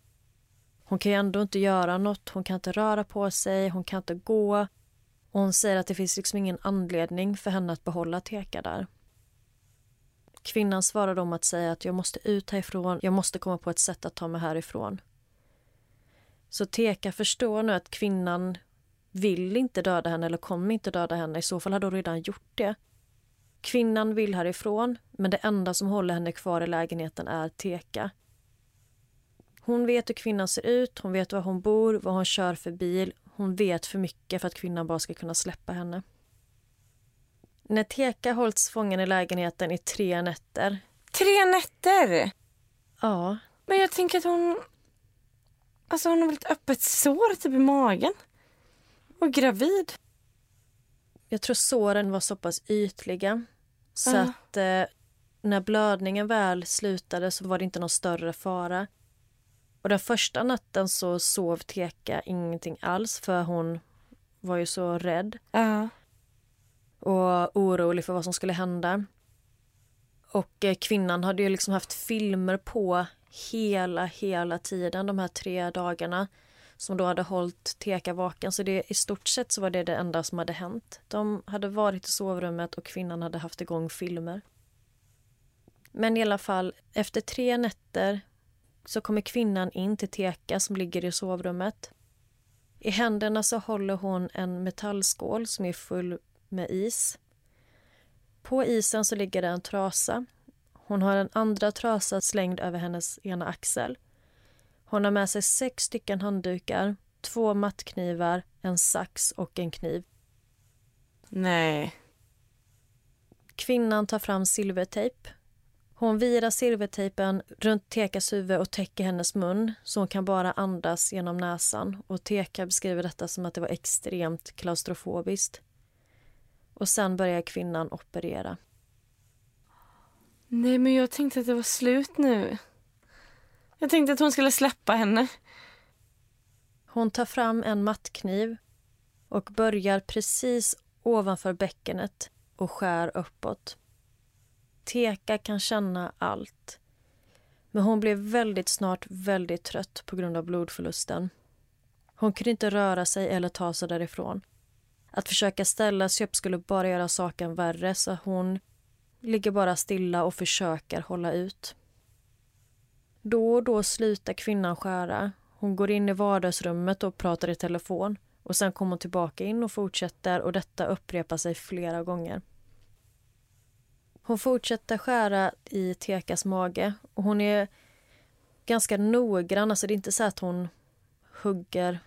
Hon kan ju ändå inte göra något, hon kan inte röra på sig, hon kan inte gå. Och hon säger att det finns liksom ingen anledning för henne att behålla Teka där. Kvinnan svarar om att säga att jag måste ut härifrån, jag måste komma på ett sätt att ta mig härifrån. Så Teka förstår nu att kvinnan vill inte döda henne eller kommer inte döda henne. I så fall hade hon redan gjort det. Kvinnan vill härifrån, men det enda som håller henne kvar i lägenheten är Teka. Hon vet hur kvinnan ser ut, hon vet var hon bor, vad hon kör för bil. Hon vet för mycket för att kvinnan bara ska kunna släppa henne. När Teka hållits fången i lägenheten i tre nätter. Tre nätter? Ja. Men jag tänker att hon... Alltså hon har väl ett öppet sår typ i magen? Och gravid? Jag tror såren var så pass ytliga så Ah. att eh, när blödningen väl slutade så var det inte någon större fara. Och den första natten så sov Teka ingenting alls för hon var ju så rädd Ja. och orolig för vad som skulle hända. Och eh, kvinnan hade ju liksom haft filmer på hela, hela tiden de här tre dagarna som då hade hållit Teka vaken. Så det, i stort sett så var det det enda som hade hänt. De hade varit i sovrummet och kvinnan hade haft igång filmer. Men i alla fall, efter tre nätter så kommer kvinnan in till Teka som ligger i sovrummet. I händerna så håller hon en metallskål som är full med is. På isen så ligger det en trasa. Hon har en andra trasa slängd över hennes ena axel. Hon har med sig sex stycken handdukar, två mattknivar, en sax och en kniv. Nej. Kvinnan tar fram silvertejp. Hon virar silvertejpen runt Tekas huvud och täcker hennes mun så hon kan bara andas genom näsan. Och Teka beskriver detta som att det var extremt klaustrofobiskt. Och sen börjar kvinnan operera. Nej men jag tänkte att det var slut nu. Jag tänkte att hon skulle släppa henne. Hon tar fram en mattkniv och börjar precis ovanför bäckenet och skär uppåt. Teka kan känna allt. Men hon blev väldigt snart väldigt trött på grund av blodförlusten. Hon kunde inte röra sig eller ta sig därifrån. Att försöka ställa sig upp skulle bara göra saken värre så hon ligger bara stilla och försöker hålla ut. Då och då slutar kvinnan skära. Hon går in i vardagsrummet och pratar i telefon. Och Sen kommer hon tillbaka in och fortsätter och detta upprepar sig flera gånger. Hon fortsätter skära i Tekas mage och hon är ganska noggrann. Alltså det är inte så att hon hugger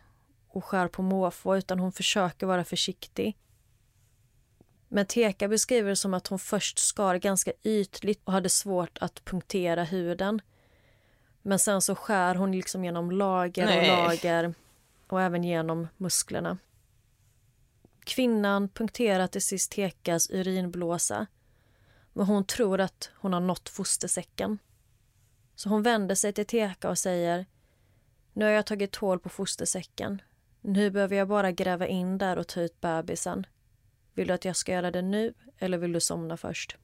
och skär på måfå utan hon försöker vara försiktig. Men Teka beskriver det som att hon först skar ganska ytligt och hade svårt att punktera huden. Men sen så skär hon liksom genom lager Nej. och lager och även genom musklerna. Kvinnan punkterar till sist Tekas urinblåsa men hon tror att hon har nått fostersäcken. Så hon vänder sig till Teka och säger Nu har jag tagit hål på fostersäcken. Nu behöver jag bara gräva in där och ta ut bebisen. Vill du att jag ska göra det nu eller vill du somna först?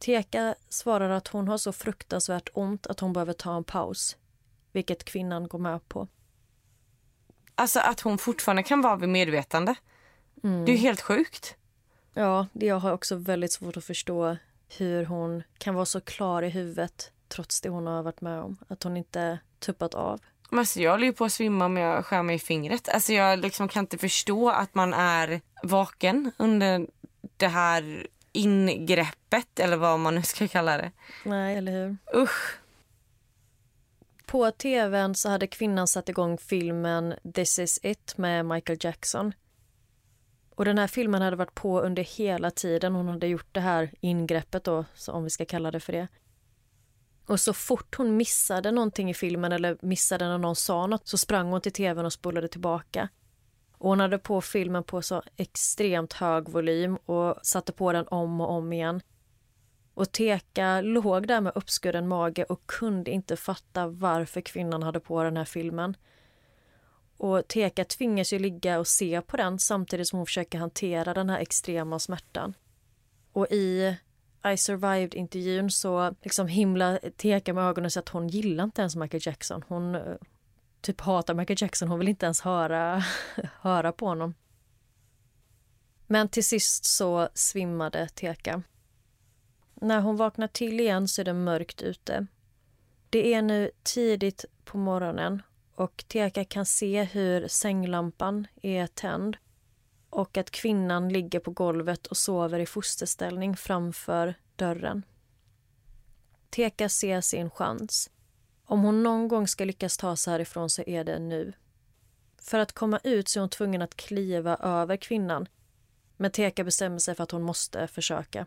Teka svarar att hon har så fruktansvärt ont att hon behöver ta en paus, vilket kvinnan går med på. Alltså att hon fortfarande kan vara vid medvetande. Mm. Det är ju helt sjukt. Ja, det- jag har också väldigt svårt att förstå hur hon kan vara så klar i huvudet trots det hon har varit med om. Att hon inte tuppat av. Men alltså, jag håller ju på att svimma om jag skär mig i fingret. Alltså, jag liksom kan inte förstå att man är vaken under det här ingreppet eller vad man nu ska kalla det. Nej, eller hur? Usch. På tvn så hade kvinnan satt igång filmen This is it med Michael Jackson. Och den här filmen hade varit på under hela tiden hon hade gjort det här ingreppet då, om vi ska kalla det för det. Och så fort hon missade någonting i filmen eller missade när någon sa något så sprang hon till tvn och spolade tillbaka. Och hon hade på filmen på så extremt hög volym och satte på den om och om igen. Och Teka låg där med uppskuren mage och kunde inte fatta varför kvinnan hade på den här filmen. Och Teka tvingas ju ligga och se på den samtidigt som hon försöker hantera den här extrema smärtan. Och i I survived-intervjun så liksom himla Teka med ögonen så att hon gillar inte ens Michael Jackson. Hon eh, typ hatar Michael Jackson. Hon vill inte ens höra, höra på honom. Men till sist så svimmade Teka. När hon vaknar till igen så är det mörkt ute. Det är nu tidigt på morgonen och Teka kan se hur sänglampan är tänd och att kvinnan ligger på golvet och sover i fosterställning framför dörren. Teka ser sin chans. Om hon någon gång ska lyckas ta sig härifrån så är det nu. För att komma ut så är hon tvungen att kliva över kvinnan. Men Teka bestämmer sig för att hon måste försöka.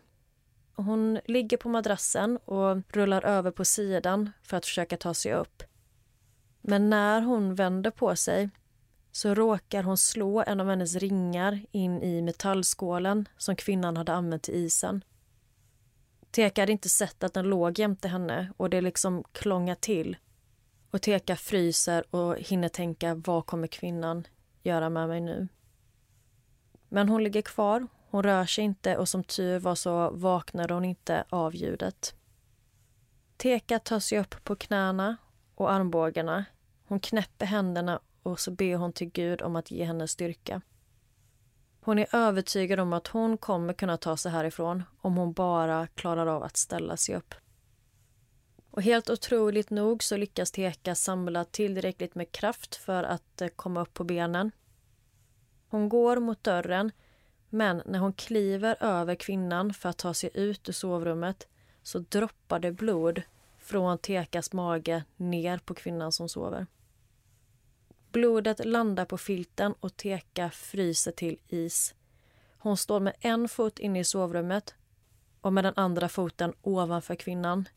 Hon ligger på madrassen och rullar över på sidan för att försöka ta sig upp. Men när hon vänder på sig så råkar hon slå en av hennes ringar in i metallskålen som kvinnan hade använt till isen. Teka hade inte sett att den låg jämte henne och det liksom klångar till. Och Teka fryser och hinner tänka vad kommer kvinnan göra med mig nu? Men hon ligger kvar, hon rör sig inte och som tur var så vaknade hon inte av ljudet. Teka tar sig upp på knäna och armbågarna. Hon knäpper händerna och så ber hon till Gud om att ge henne styrka. Hon är övertygad om att hon kommer kunna ta sig härifrån om hon bara klarar av att ställa sig upp. Och helt otroligt nog så lyckas Teka samla tillräckligt med kraft för att eh, komma upp på benen. Hon går mot dörren men när hon kliver över kvinnan för att ta sig ut ur sovrummet så droppar det blod från Tekas mage ner på kvinnan som sover. Blodet landar på filten och Teka fryser till is. Hon står med en fot inne i sovrummet och med den andra foten ovanför kvinnan.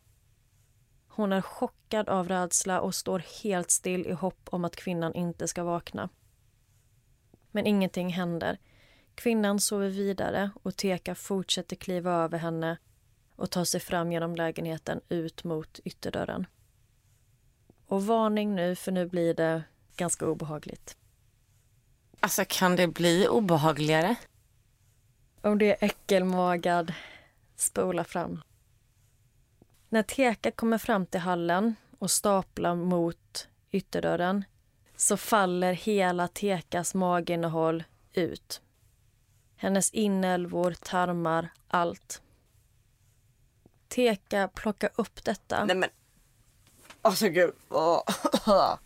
Hon är chockad av rädsla och står helt still i hopp om att kvinnan inte ska vakna. Men ingenting händer. Kvinnan sover vidare och Teka fortsätter kliva över henne och ta sig fram genom lägenheten ut mot ytterdörren. Och varning nu, för nu blir det ganska obehagligt. Alltså kan det bli obehagligare? Om det är äckelmagad, spola fram. När Teka kommer fram till hallen och staplar mot ytterdörren så faller hela Tekas maginnehåll ut. Hennes inälvor, tarmar, allt. Teka plockar upp detta Nej men. Alltså gud.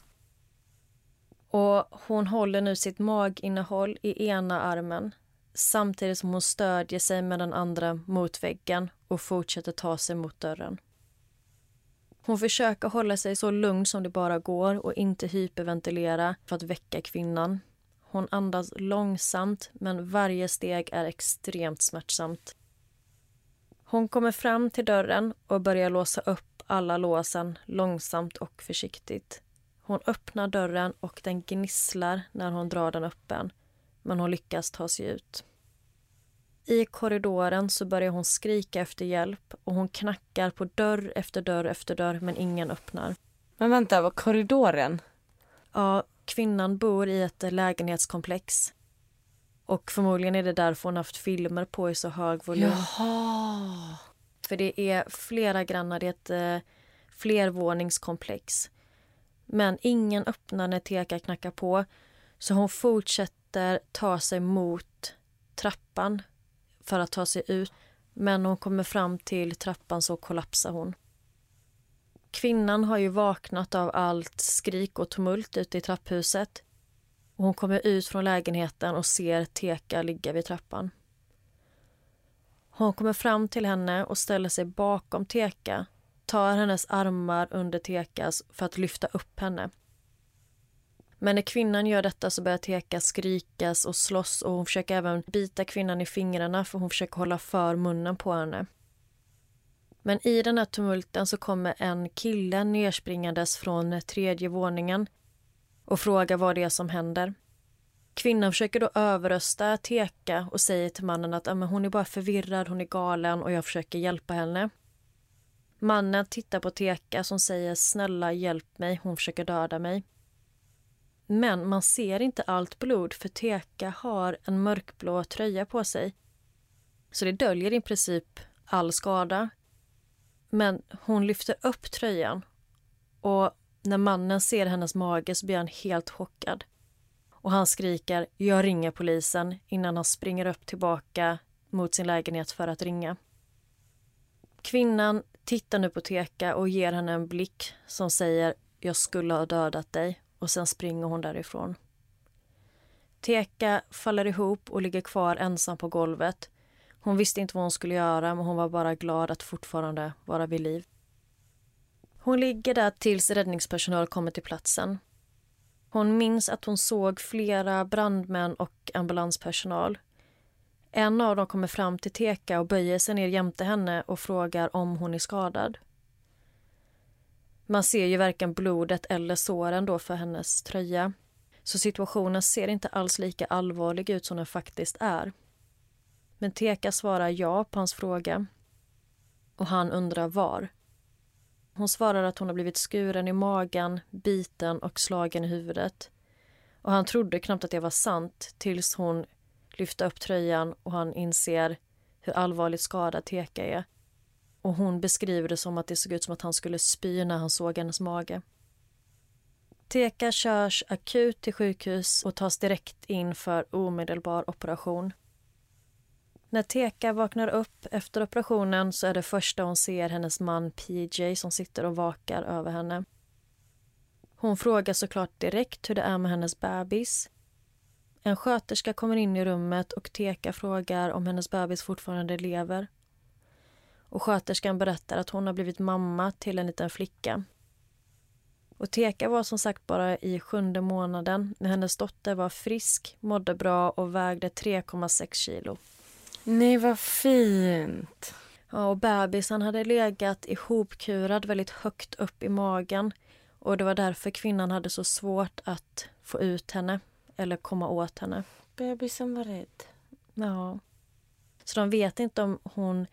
och hon håller nu sitt maginnehåll i ena armen samtidigt som hon stödjer sig med den andra mot väggen och fortsätter ta sig mot dörren. Hon försöker hålla sig så lugn som det bara går och inte hyperventilera för att väcka kvinnan. Hon andas långsamt, men varje steg är extremt smärtsamt. Hon kommer fram till dörren och börjar låsa upp alla låsen långsamt och försiktigt. Hon öppnar dörren och den gnisslar när hon drar den öppen, men hon lyckas ta sig ut. I korridoren så börjar hon skrika efter hjälp och hon knackar på dörr efter dörr efter dörr men ingen öppnar. Men vänta, var korridoren? Ja, kvinnan bor i ett lägenhetskomplex. Och förmodligen är det därför hon haft filmer på i så hög volym. Jaha. För det är flera grannar, det är ett eh, flervåningskomplex. Men ingen öppnar när Teka knackar på. Så hon fortsätter ta sig mot trappan för att ta sig ut. Men när hon kommer fram till trappan så kollapsar hon. Kvinnan har ju vaknat av allt skrik och tumult ute i trapphuset. Och hon kommer ut från lägenheten och ser Teka ligga vid trappan. Hon kommer fram till henne och ställer sig bakom Teka tar hennes armar under Tekas för att lyfta upp henne. Men när kvinnan gör detta så börjar Teka skrikas och slåss och hon försöker även bita kvinnan i fingrarna för hon försöker hålla för munnen på henne. Men i den här tumulten så kommer en kille nerspringandes från tredje våningen och frågar vad det är som händer. Kvinnan försöker då överrösta Teka och säger till mannen att hon är bara förvirrad, hon är galen och jag försöker hjälpa henne. Mannen tittar på Teka som säger snälla hjälp mig, hon försöker döda mig. Men man ser inte allt blod för Teka har en mörkblå tröja på sig. Så det döljer i princip all skada. Men hon lyfter upp tröjan och när mannen ser hennes mage så blir han helt chockad. Och han skriker “Jag ringer polisen” innan han springer upp tillbaka mot sin lägenhet för att ringa. Kvinnan tittar nu på Teka och ger henne en blick som säger “Jag skulle ha dödat dig” och sen springer hon därifrån. Teka faller ihop och ligger kvar ensam på golvet. Hon visste inte vad hon skulle göra men hon var bara glad att fortfarande vara vid liv. Hon ligger där tills räddningspersonal kommer till platsen. Hon minns att hon såg flera brandmän och ambulanspersonal. En av dem kommer fram till Teka och böjer sig ner jämte henne och frågar om hon är skadad. Man ser ju varken blodet eller såren då för hennes tröja. Så situationen ser inte alls lika allvarlig ut som den faktiskt är. Men Teka svarar ja på hans fråga. Och han undrar var. Hon svarar att hon har blivit skuren i magen, biten och slagen i huvudet. Och han trodde knappt att det var sant tills hon lyfta upp tröjan och han inser hur allvarligt skadad Teka är. Och hon beskriver det som att det såg ut som att han skulle spy när han såg hennes mage. Teka körs akut till sjukhus och tas direkt in för omedelbar operation. När Teka vaknar upp efter operationen så är det första hon ser hennes man PJ som sitter och vakar över henne. Hon frågar såklart direkt hur det är med hennes bebis en sköterska kommer in i rummet och Teka frågar om hennes bebis fortfarande lever. Och Sköterskan berättar att hon har blivit mamma till en liten flicka. Och Teka var som sagt bara i sjunde månaden när hennes dotter var frisk, mådde bra och vägde 3,6 kilo. Nej, vad fint. Ja, och bebisen hade legat ihopkurad väldigt högt upp i magen och det var därför kvinnan hade så svårt att få ut henne eller komma åt henne. Bebisen var rädd. Ja. Så de vet inte om hon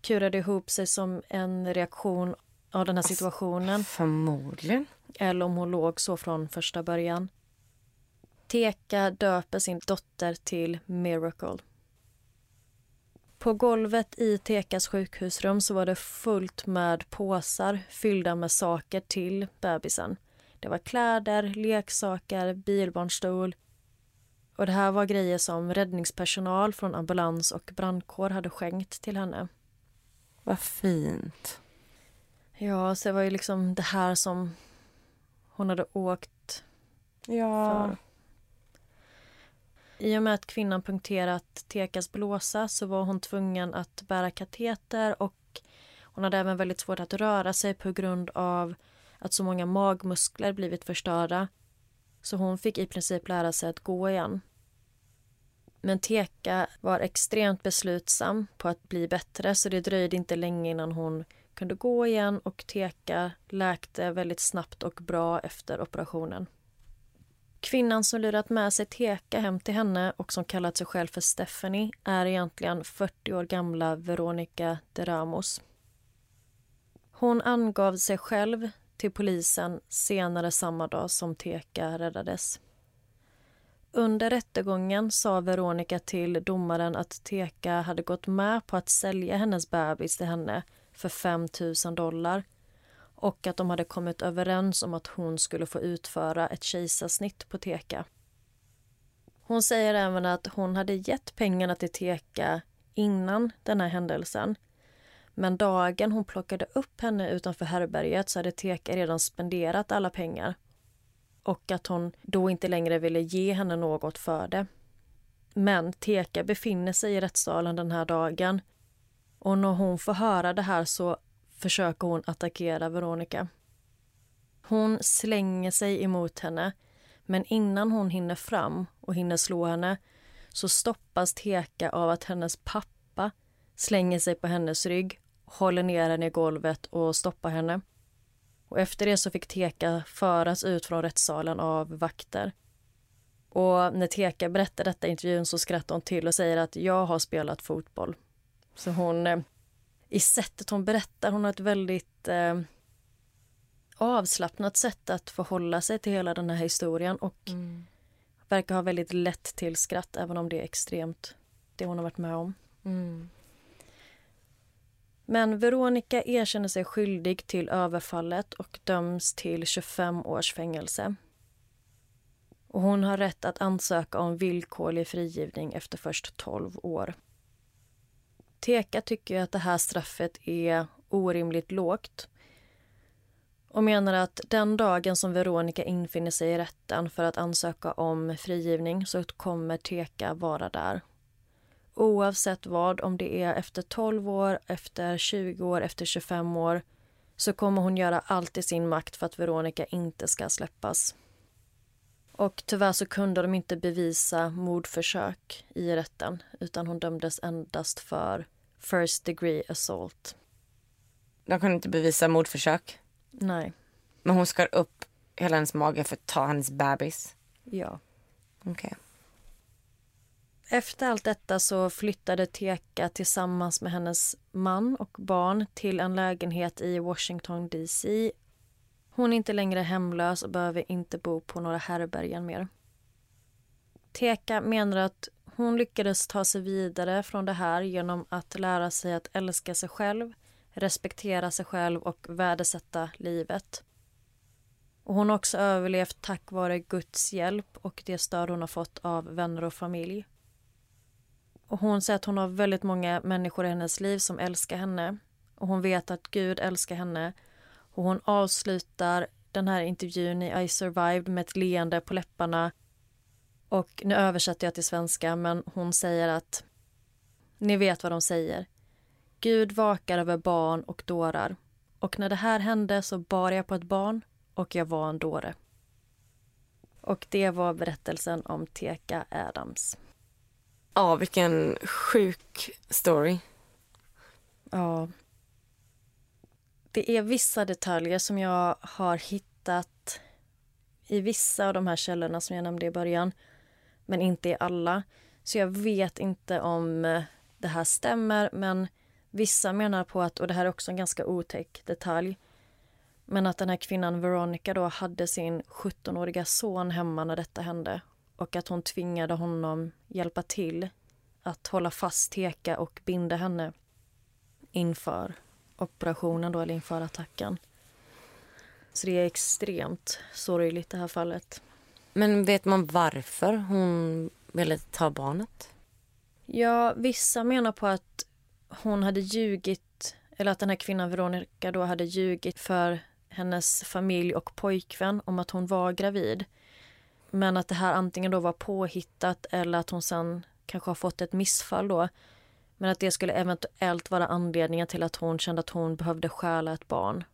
kurade ihop sig som en reaktion av den här situationen. Förmodligen. Eller om hon låg så från första början. Teka döper sin dotter till Miracle. På golvet i Tekas sjukhusrum så var det fullt med påsar fyllda med saker till bebisen. Det var kläder, leksaker, bilbarnstol. Och det här var grejer som räddningspersonal från ambulans och brandkår hade skänkt till henne. Vad fint. Ja, så det var ju liksom det här som hon hade åkt ja. för. I och med att kvinnan punkterat Tekas blåsa så var hon tvungen att bära kateter och hon hade även väldigt svårt att röra sig på grund av att så många magmuskler blivit förstörda. Så hon fick i princip lära sig att gå igen. Men Teka var extremt beslutsam på att bli bättre så det dröjde inte länge innan hon kunde gå igen och Teka läkte väldigt snabbt och bra efter operationen. Kvinnan som lurat med sig Teka hem till henne och som kallat sig själv för Stephanie är egentligen 40 år gamla Veronica de Ramos. Hon angav sig själv till polisen senare samma dag som Teka räddades. Under rättegången sa Veronica till domaren att Teka hade gått med på att sälja hennes bebis till henne för 5 000 dollar och att de hade kommit överens om att hon skulle få utföra ett kejsarsnitt på Teka. Hon säger även att hon hade gett pengarna till Teka innan den här händelsen. Men dagen hon plockade upp henne utanför herberget så hade Teka redan spenderat alla pengar och att hon då inte längre ville ge henne något för det. Men Teka befinner sig i rättssalen den här dagen och när hon får höra det här så försöker hon attackera Veronica. Hon slänger sig emot henne men innan hon hinner fram och hinner slå henne så stoppas Teka av att hennes pappa slänger sig på hennes rygg, håller ner henne i golvet och stoppar henne. Och efter det så fick Teka föras ut från rättssalen av vakter. Och när Teka berättar detta i intervjun så skrattar hon till och säger att jag har spelat fotboll. Så hon, eh, i sättet hon berättar, hon har ett väldigt eh, avslappnat sätt att förhålla sig till hela den här historien och mm. verkar ha väldigt lätt till skratt även om det är extremt, det hon har varit med om. Mm. mm. Men Veronica erkänner sig skyldig till överfallet och döms till 25 års fängelse. Och hon har rätt att ansöka om villkorlig frigivning efter först 12 år. Teka tycker att det här straffet är orimligt lågt och menar att den dagen som Veronica infinner sig i rätten för att ansöka om frigivning så kommer Teka vara där Oavsett vad, om det är efter 12 år, efter 20 år, efter 25 år så kommer hon göra allt i sin makt för att Veronica inte ska släppas. Och tyvärr så kunde de inte bevisa mordförsök i rätten utan hon dömdes endast för first degree assault. De kunde inte bevisa mordförsök? Nej. Men hon skar upp hela hennes mage för att ta hennes bebis? Ja. Okej. Okay. Efter allt detta så flyttade Teka tillsammans med hennes man och barn till en lägenhet i Washington DC. Hon är inte längre hemlös och behöver inte bo på några härbergen mer. Teka menar att hon lyckades ta sig vidare från det här genom att lära sig att älska sig själv, respektera sig själv och värdesätta livet. Och hon har också överlevt tack vare Guds hjälp och det stöd hon har fått av vänner och familj. Och hon säger att hon har väldigt många människor i hennes liv som älskar henne. Och hon vet att Gud älskar henne. Och hon avslutar den här intervjun i I survived med ett leende på läpparna. Och nu översätter jag till svenska, men hon säger att ni vet vad de säger. Gud vakar över barn och dårar. Och när det här hände så bar jag på ett barn och jag var en dåre. Och det var berättelsen om Teka Adams. Ja, vilken sjuk story. Ja. Det är vissa detaljer som jag har hittat i vissa av de här källorna som jag nämnde i början, men inte i alla. Så jag vet inte om eh, det här stämmer, men vissa menar på att, och det här är också en ganska otäck detalj, men att den här kvinnan Veronica då hade sin 17-åriga son hemma när detta hände och att hon tvingade honom hjälpa till att hålla fast Teka och binda henne inför operationen då, eller inför attacken. Så det är extremt sorgligt det här fallet. Men vet man varför hon ville ta barnet? Ja, vissa menar på att hon hade ljugit, eller att den här kvinnan Veronica då hade ljugit för hennes familj och pojkvän om att hon var gravid. Men att det här antingen då var påhittat eller att hon sen kanske har fått ett missfall då. Men att det skulle eventuellt vara anledningen till att hon kände att hon behövde stjäla ett barn.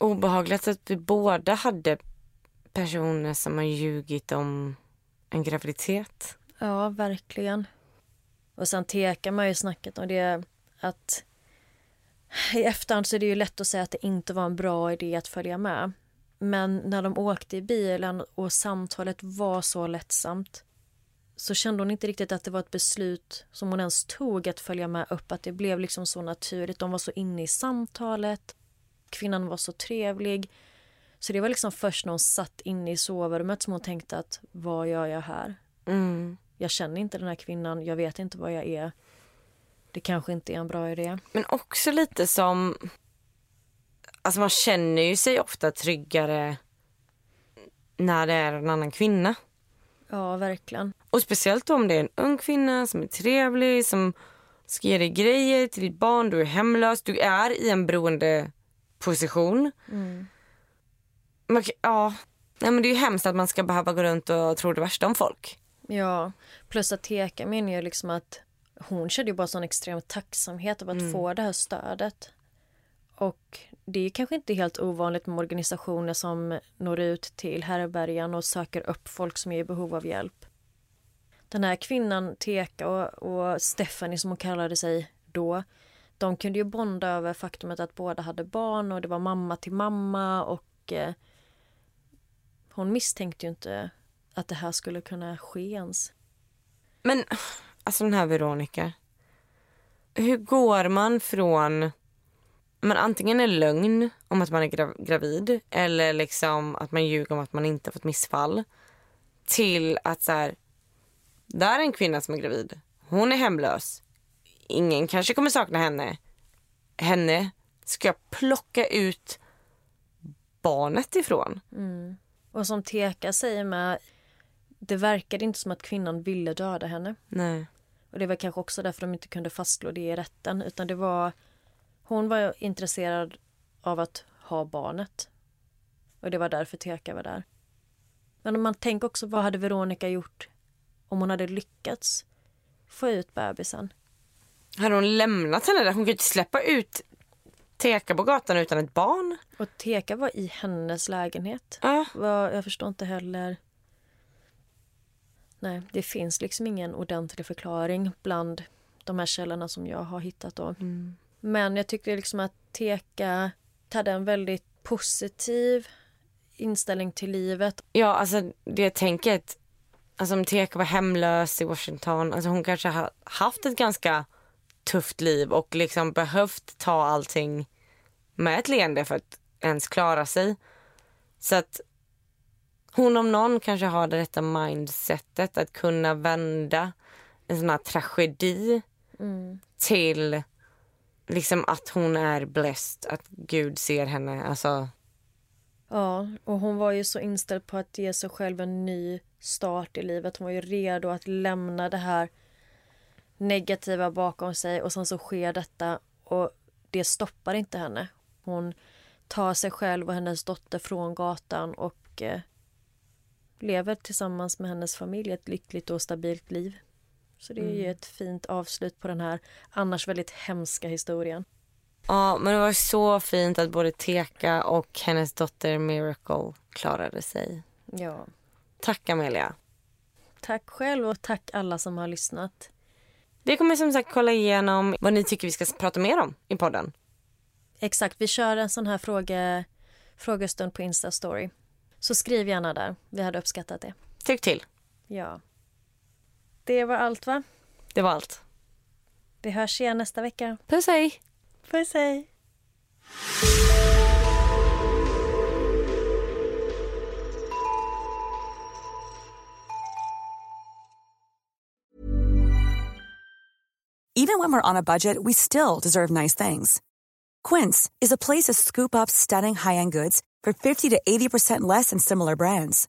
Obehagligt att vi båda hade personer som har ljugit om en graviditet. Ja, verkligen. Och sen tekar man ju snacket om det att i efterhand så är det ju lätt att säga att det inte var en bra idé att följa med. Men när de åkte i bilen och samtalet var så lättsamt så kände hon inte riktigt att det var ett beslut som hon ens tog att följa med upp. Att det blev liksom så naturligt. De var så inne i samtalet. Kvinnan var så trevlig. Så det var liksom först när hon satt inne i sovrummet som hon tänkte att vad gör jag här? Mm. Jag känner inte den här kvinnan, jag vet inte vad jag är. Det kanske inte är en bra idé. Men också lite som... Alltså man känner ju sig ofta tryggare när det är en annan kvinna. Ja, verkligen. Och speciellt om det är en ung kvinna som är trevlig, som ska ge dig grejer till ditt barn, du är hemlös, du är i en beroende position. Mm. Man, ja, Nej, men det är ju hemskt att man ska behöva gå runt och tro det värsta om folk. Ja, plus att Teka menar ju liksom att hon kände ju bara sån extrem tacksamhet av att få det här stödet. Och det är kanske inte helt ovanligt med organisationer som når ut till härbärgen och söker upp folk som är i behov av hjälp. Den här kvinnan, Teka och, och Stephanie som hon kallade sig då, de kunde ju bonda över faktumet att båda hade barn och det var mamma till mamma och eh, hon misstänkte ju inte att det här skulle kunna ske ens. Men alltså den här Veronica. Hur går man från men antingen en lögn om att man är gra gravid eller liksom att man ljuger om att man inte fått missfall till att så här, där är en kvinna som är gravid. Hon är hemlös. Ingen kanske kommer sakna henne. Henne ska jag plocka ut barnet ifrån. Och som Teka säger med, det verkade inte som att kvinnan ville döda henne. Nej. Och det var kanske också därför de inte kunde fastslå det i rätten. Utan det var, hon var intresserad av att ha barnet. Och det var därför Teka var där. Men om man tänker också, vad hade Veronica gjort om hon hade lyckats få ut bebisen? Hade hon lämnat henne där? Hon kunde inte släppa ut Teka på gatan utan ett barn. Och Teka var i hennes lägenhet. Vad- Jag förstår inte heller. Nej, det finns liksom ingen ordentlig förklaring bland de här källorna som jag har hittat då. Men jag tycker liksom att Teka hade en väldigt positiv inställning till livet. Ja, alltså det tänket. Alltså om Teka var hemlös i Washington. Alltså hon kanske har haft ett ganska tufft liv och liksom behövt ta allting med ett leende för att ens klara sig. Så att hon om någon kanske har det rätta mindsetet att kunna vända en sån här tragedi till liksom att hon är blessed, att Gud ser henne. Alltså, Ja, och hon var ju så inställd på att ge sig själv en ny start i livet. Hon var ju redo att lämna det här negativa bakom sig och sen så sker detta och det stoppar inte henne. Hon tar sig själv och hennes dotter från gatan och eh, lever tillsammans med hennes familj ett lyckligt och stabilt liv. Så det är ju ett fint avslut på den här annars väldigt hemska historien. ja, men det var så fint att både Teka och hennes dotter Miracle klarade sig. Ja. Tack Amelia. Tack själv och tack alla som har lyssnat. Vi kommer som sagt kolla igenom vad ni tycker vi ska prata mer om i podden. Exakt, vi kör en sån här fråge, frågestund på Insta-story. Så skriv gärna där, vi hade uppskattat det. Tyck till. Ja. Det var allt va? Det var allt. Vi hörs igen nästa vecka. Puss hej! Puss hej! Even when we're on a budget, we still deserve nice things. Quince is a place to scoop up stunning high-end goods for 50 to 80% less than similar brands.